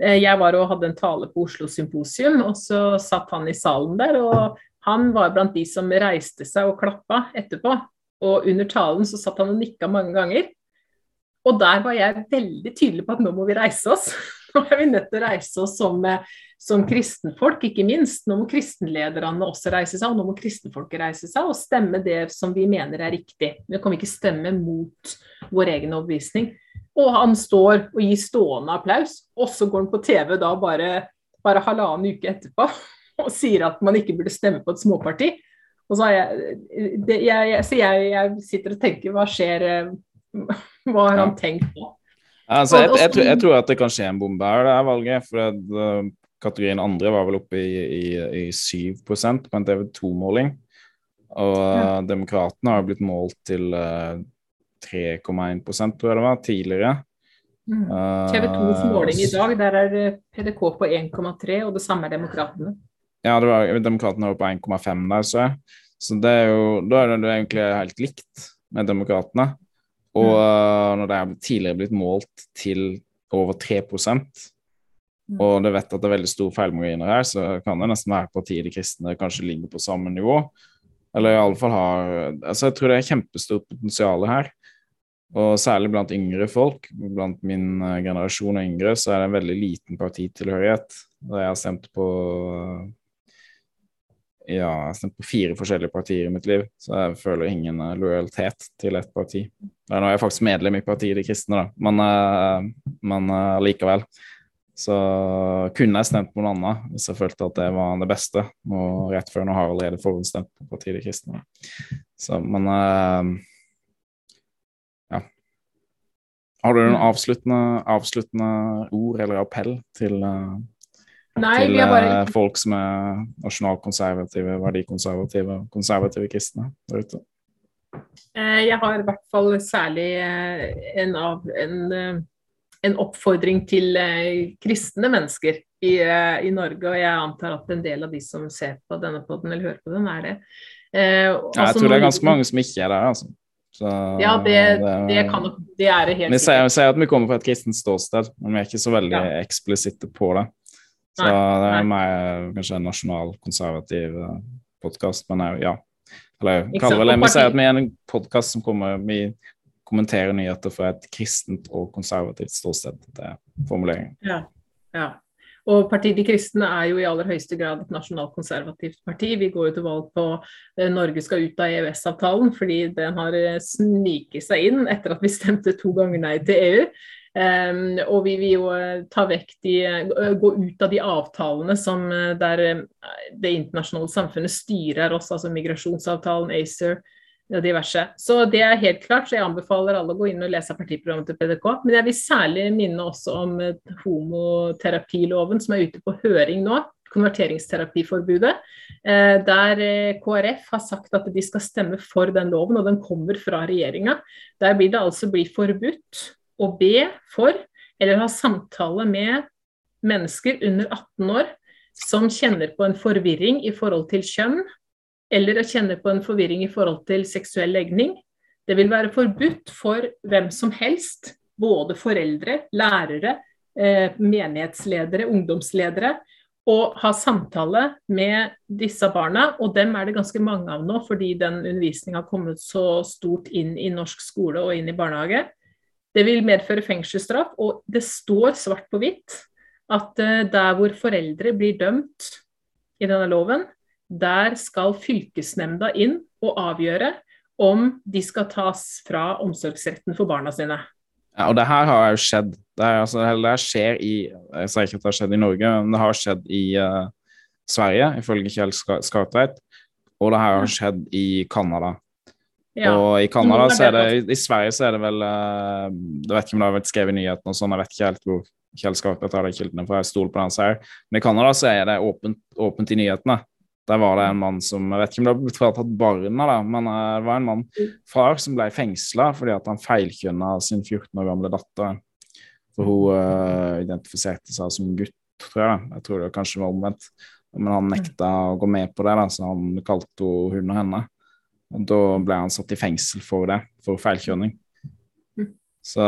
Eh, jeg var og hadde en tale på Oslo Symposium, og så satt han i salen der. og han var blant de som reiste seg og klappa etterpå. Og under talen så satt han og nikka mange ganger. Og der var jeg veldig tydelig på at nå må vi reise oss. Nå er vi nødt til å reise oss som, som kristenfolk, ikke minst. Nå må kristenlederne også reise seg, og nå må kristenfolket reise seg og stemme det som vi mener er riktig. Vi kan ikke stemme mot vår egen overbevisning. Og han står og gir stående applaus, og så går han på TV da bare, bare halvannen uke etterpå og sier at man ikke burde stemme på et småparti. Og så, jeg, det, jeg, så jeg, jeg, sitter og tenker hva skjer Hva har han tenkt på? Altså, jeg, jeg, tror, jeg, tror, at det kan skje en bombe her, det er valget. For det, uh, kategorien andre var vel oppe i, i, i 7 på en TV2-måling. Og ja. Uh, Demokratene har blitt målt til uh, 3,1 tror jeg det var, tidligere. Mm. Uh, TV2s måling i dag, der er PDK på 1,3, og det samme er Demokratene. Ja, det var, Demokratene var på 1,5 der, så jeg. Så det er jo, da er det egentlig helt likt med Demokratene. Og mm. når det er tidligere blitt målt til over 3 mm. og det vet at det er veldig store feilmarginer her, så kan det nesten være partiet De kristne kanskje ligger på samme nivå. Eller i alle fall har Altså, jeg tror det er kjempestort potensial her. Og særlig blant yngre folk, blant min eh, generasjon og yngre, så er det en veldig liten partitilhørighet. Da jeg har stemt på ja, jeg har stemt på fire forskjellige partier i mitt liv, så jeg føler ingen uh, lojalitet til ett parti. Nå er jeg faktisk medlem i partiet De kristne, da, men, uh, men uh, likevel. Så kunne jeg stemt på noe annet hvis jeg følte at det var det beste. Og rett før nå har jeg allerede forhåndsstemt på partiet De kristne. Så, men ja. Har du noen avsluttende, avsluttende ord eller appell til Nei, til bare... Eh, folk som er nasjonalkonservative, verdikonservative, konservative kristne der ute? Eh, jeg har i hvert fall særlig eh, en, av, en, en oppfordring til kristne mennesker i, i, Norge, og jeg antar at en del av de som ser på denne poden eller hører på den, er det. ja, jeg tror det er ganske mange som ikke er der, altså. Så, ja, det, det, det, kan nok Det er det helt. Vi sier at vi kommer fra et kristent ståsted, men vi er ikke så veldig ja. eksplisitte på det. Så det er mer kanskje en nasjonal konservativ eh, podkast, men jeg, ja. Eller kaller vel det. Vi sier at vi er en podkast som kommer Vi kommenterer nyheter fra et kristent og konservativt ståsted. Det er formuleringen. Ja, ja. Og Partiet De kristne er jo i aller høyeste grad et nasjonalkonservativt parti. Vi går jo til valg på at Norge skal ut av EØS-avtalen, fordi den har eh, sniket seg inn etter at vi stemte to ganger nei til EU. Um, og vi vil jo eh, ta vekk de, eh, gå ut av de avtalene som eh, der det internasjonale samfunnet styrer oss, altså migrasjonsavtalen, ACER og diverse. Så det er helt klart, så jeg anbefaler alle å gå inn og lese partiprogrammet til PDK. Men jeg vil særlig minne også om homoterapiloven som er ute på høring nå. Konverteringsterapiforbudet. Der KrF har sagt at de skal stemme for den loven, og den kommer fra regjeringa. Der blir det altså bli forbudt å be for eller ha samtale med mennesker under 18 år som kjenner på en forvirring i forhold til kjønn, eller kjenner på en forvirring i forhold til seksuell legning. Det vil være forbudt for hvem som helst, både foreldre, lærere, eh, menighetsledere, ungdomsledere, å ha samtale med disse barna. Og dem er det ganske mange av nå, fordi den undervisninga har kommet så stort inn i norsk skole og inn i barnehage. Det vil medføre fengselsstraff, og det står svart på hvitt at uh, der hvor foreldre blir dømt i denne loven, der skal fylkesnemnda inn og avgjøre om de skal tas fra omsorgsretten for barna sine. Ja, og det her har jo skjedd. Det, er, altså, det skjer i Jeg sier ikke at det har skjedd i Norge, men det har skjedd i uh, Sverige, ifølge Kjell Skartveit. Og det her har skjedd i Canada. Ja. Og i Canada så er det I Sverige så er det vel Jeg vet ikke om det har vært skrevet i nyhetene og sånn, jeg vet ikke helt hvor Kjell tar de kildene fra, jeg stoler på den her. Men i Canada så er det åpent, åpent, i nyhetene. Der var det en mann som Jeg vet ikke om det har blitt fratatt barna, da, men uh, det var en mann, far, som ble fengsla fordi at han feilkjønna sin 14 år gamle datter. For hun uh, identifiserte seg som gutt, tror jeg. Jeg tror det kanskje var omvendt. Men han nekta å gå med på det, da, så han kalte hun og henne. Da ble han satt i fengsel for det, for feilkjøring. Mm. Så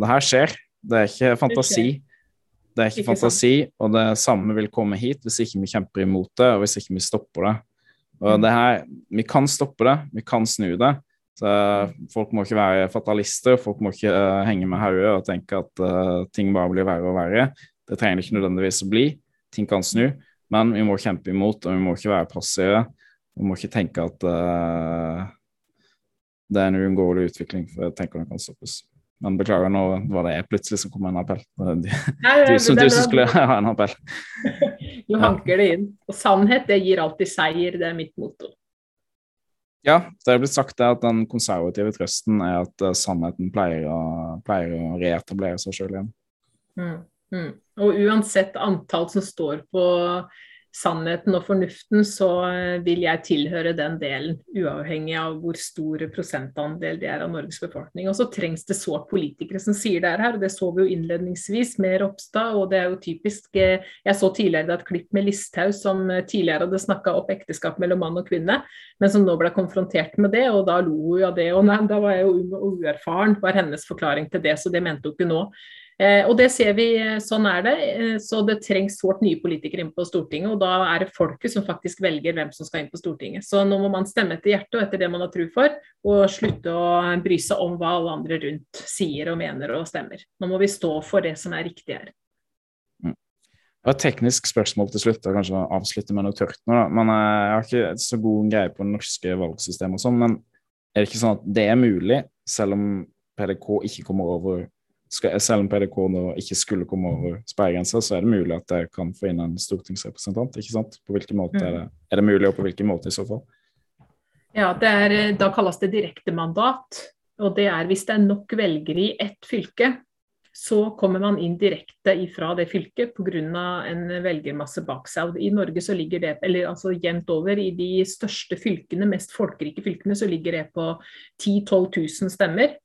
det her skjer. Det er ikke fantasi. Det er ikke, ikke fantasi, sant? og det samme vil komme hit hvis ikke vi kjemper imot det, og hvis ikke vi stopper det. Og det her, Vi kan stoppe det, vi kan snu det. Så Folk må ikke være fatalister, folk må ikke uh, henge med hodet og tenke at uh, ting bare blir verre og verre. Det trenger det ikke nødvendigvis å bli. Ting kan snu, men vi må kjempe imot, og vi må ikke være passive. Vi må ikke tenke at uh, det er en uunngåelig utvikling, for jeg tenker den kan stoppes. Men beklager, nå var det jeg plutselig som kom med en appell. Du, du, du, du som skulle ha en appell. Du hanker det inn. Og sannhet, det gir alltid seier. Det er mitt motto. Ja, det er blitt sagt at den konservative trøsten er at uh, sannheten pleier å, pleier å, reetablere seg sjøl igjen. Mm, mm. Og uansett antall som står på sannheten og fornuften, så eh, vil jeg tilhøre den delen, uavhengig av hvor stor prosentandel det er av Norges befolkning. Og så trengs det sårt politikere som sier det her. og Det så vi jo innledningsvis med Ropstad, og det er jo typisk eh, Jeg så tidligere et klipp med Listhaug som eh, tidligere hadde snakka opp ekteskap mellom mann og kvinne, men som nå ble konfrontert med det, og da lo hun av det. Og nei, da var jeg jo uerfaren, var hennes forklaring til det, så det mente hun ikke nå. Eh, og det ser vi, eh, sånn er det. Eh, så det trengs sårt nye politikere inn på Stortinget, og da er det folket som faktisk velger hvem som skal inn på Stortinget. Så nå må man stemme etter hjertet og etter det man har tro for, og slutte å bry seg om hva alle andre rundt sier og mener og stemmer. Nå må vi stå for det som er riktig her. Det var Et teknisk spørsmål til slutt, og kanskje avslutte med noe tørt nå. Men jeg har ikke så god greie på det norske valgsystemet og sånn. Men er det ikke sånn at det er mulig, selv om PDK ikke kommer over skal, selv om PDK nå ikke skulle komme over sperregrensa, så er det mulig at jeg kan få inn en stortingsrepresentant. ikke sant? På hvilken måte er det, mm. er det mulig, og på hvilken måte i så fall? Ja, er, Da kalles det direktemandat. Og det er hvis det er nok velgere i ett fylke, så kommer man inn direkte ifra det fylket pga. en velgermasse bak seg. I Norge så ligger det eller altså jevnt over i de største fylkene, mest folkerike fylkene, så ligger det på 10 000-12 000 stemmer.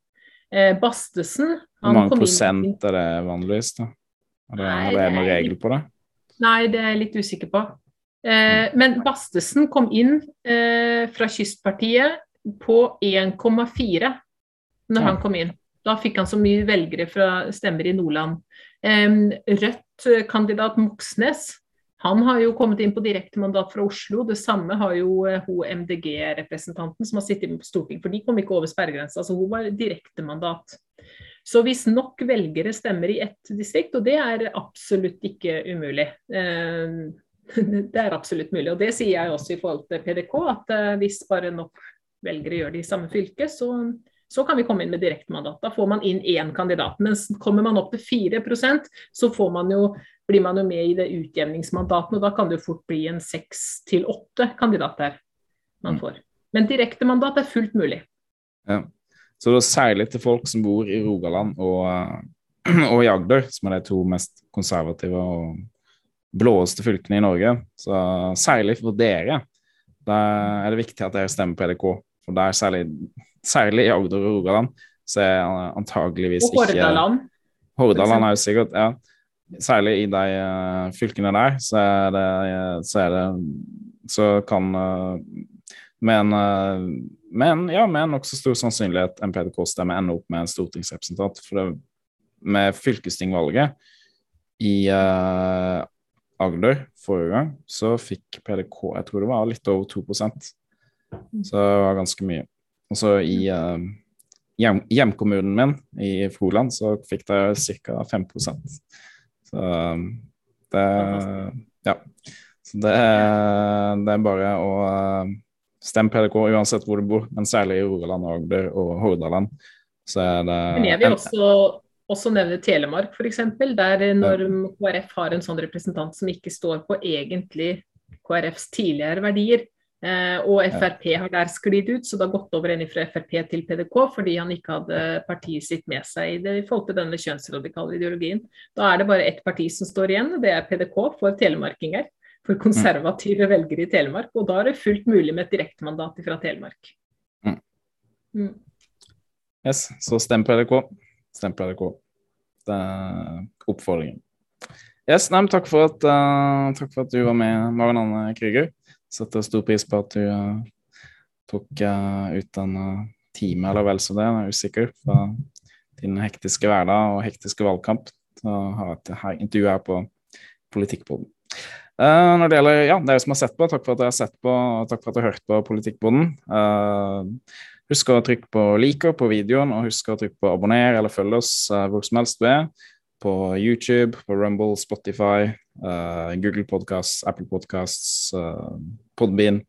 Eh, Bastesen Hvor mange prosent er det vanligvis? da? Er det, nei, er det noen regel på det? Nei, det er jeg litt usikker på. Eh, mm. men Bastesen kom inn eh, fra Kystpartiet på 1,4 når ja. han kom inn. Da fikk han så mye velgere fra stemmer i Nordland. Eh, Rødt-kandidat Moxnes han har jo kommet inn på direktemandat fra Oslo. Det samme har jo eh, hun MDG-representanten som har sittet på Stortinget, for de kom ikke over sperregrensa. Så hun var direktemandat. Så hvis nok velgere stemmer i ett distrikt, og det er absolutt ikke umulig eh, Det er absolutt mulig, og det sier jeg også i forhold til PDK, at eh, hvis bare nok velgere gjør det i samme fylke, så, så kan vi komme inn med direktemandat. Da får man inn én kandidat. Mens kommer man opp til 4% så får man jo blir man jo med i det utjevningsmandatet, og da kan det jo fort bli en seks til åtte kandidater man mm. får. Men direktemandat er fullt mulig. Ja. Så det er særlig til folk som bor i Rogaland og, og i Agder, som er de to mest konservative og blåeste fylkene i Norge. Så særlig for dere, da er det viktig at dere stemmer på EDK. For der særlig, særlig i Agder og Rogaland så er antageligvis ikke Og Hordaland. Hordaland er jo sikkert, ja særlig i de uh, fylkene der, så er det, så, er det, så kan uh, med en, uh, med ja, med nokså stor sannsynlighet en PDK-stemme ende opp med en stortingsrepresentant. For det, med fylkestingvalget i uh, Agder forrige gang, så fikk PDK jeg tror det var litt over 2% Så det var ganske mye. Og så i uh, hjem, hjemkommunen min i Froland så fikk de ca. 5 så det Ja. Så det det er bare å eh, stemme PDK uansett hvor du bor, men særlig i Rogaland, Agder og Hordaland. Så er det Men jeg vil også, også nevne Telemark, f.eks. Der når KrF har en sånn representant som ikke står på egentlig KrFs tidligere verdier, og Frp har der sklidd ut, så det har gått over en fra Frp til PDK fordi han ikke hadde partiet sitt med seg i det i forhold til denne kjønnsradikale ideologien. Da er det bare ett parti som står igjen, og det er PDK for telemarkinger. For konservative mm. velgere i Telemark. Og da er det fullt mulig med et direktemandat fra Telemark. Mm. Mm. Yes, så stem PDK. Stem PDK. Det er oppfordringen. Yes, nei, takk, for at, uh, takk for at du var med, Marianne Krüger setter stor pris på at du uh, tok uh, ut en uh, time eller vel så det, jeg er usikker, fra din hektiske hverdag og hektiske valgkamp til å ha et intervju her på Politikkboden. Uh, når det gjelder ja, dere som har sett på, takk for at dere har sett på, og takk for at dere har hørt på Politikkboden. Uh, husk å trykke på liker på videoen, og husk å trykke på abonner eller følge oss uh, hvor som helst du er på YouTube, på Rumble, Spotify, uh, Google Podcasts, Apple Podcasts, uh, Podbean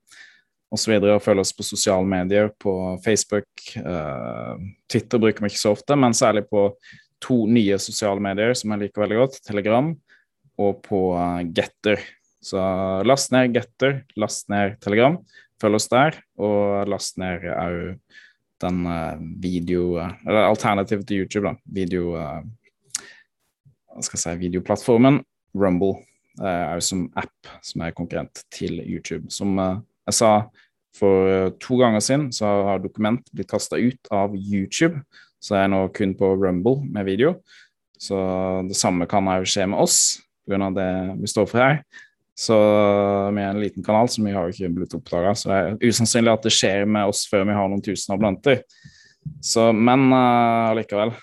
osv. Og, og følg oss på sosiale medier, på Facebook. Uh, Twitter bruker vi ikke så ofte, men særlig på to nye sosiale medier som jeg liker veldig godt, Telegram og på Getter. Så last ned Getter, last ned Telegram, følg oss der, og last ned òg den video Eller alternativet til YouTube, da. Video skal si Videoplattformen Rumble er jo som app som er konkurrent til YouTube. Som uh, jeg sa for to ganger siden, så har dokument blitt kasta ut av YouTube. Så jeg er nå kun på Rumble med video. Så det samme kan òg skje med oss, pga. det vi står for her. Så vi er en liten kanal, så vi har jo ikke blitt oppdaga. Så det er usannsynlig at det skjer med oss før vi har noen tusen abonnenter. Så, men uh, allikevel,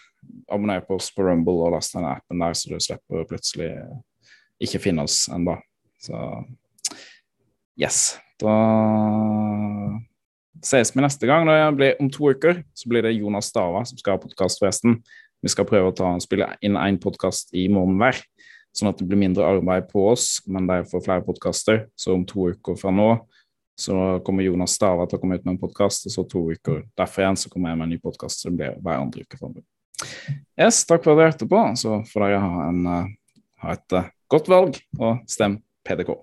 abonner på oss på Rumble og last ned appen der, så du slipper plutselig ikke finne oss ennå. Så yes. Da ses vi neste gang. Når blir om to uker, så blir det Jonas Stava som skal ha podkast, forresten. Vi skal prøve å ta, spille inn én podkast i måneden hver, sånn at det blir mindre arbeid på oss, men det er for flere podkaster. Så om to uker fra nå så kommer Jonas Stava til å komme ut med en podkast, og så to uker derfor igjen så kommer jeg med en ny podkast. Det blir hver andre uke framover. Yes, takk for at dere hørte på. Så får dere ha, en, uh, ha et uh, godt valg, og stem PDK.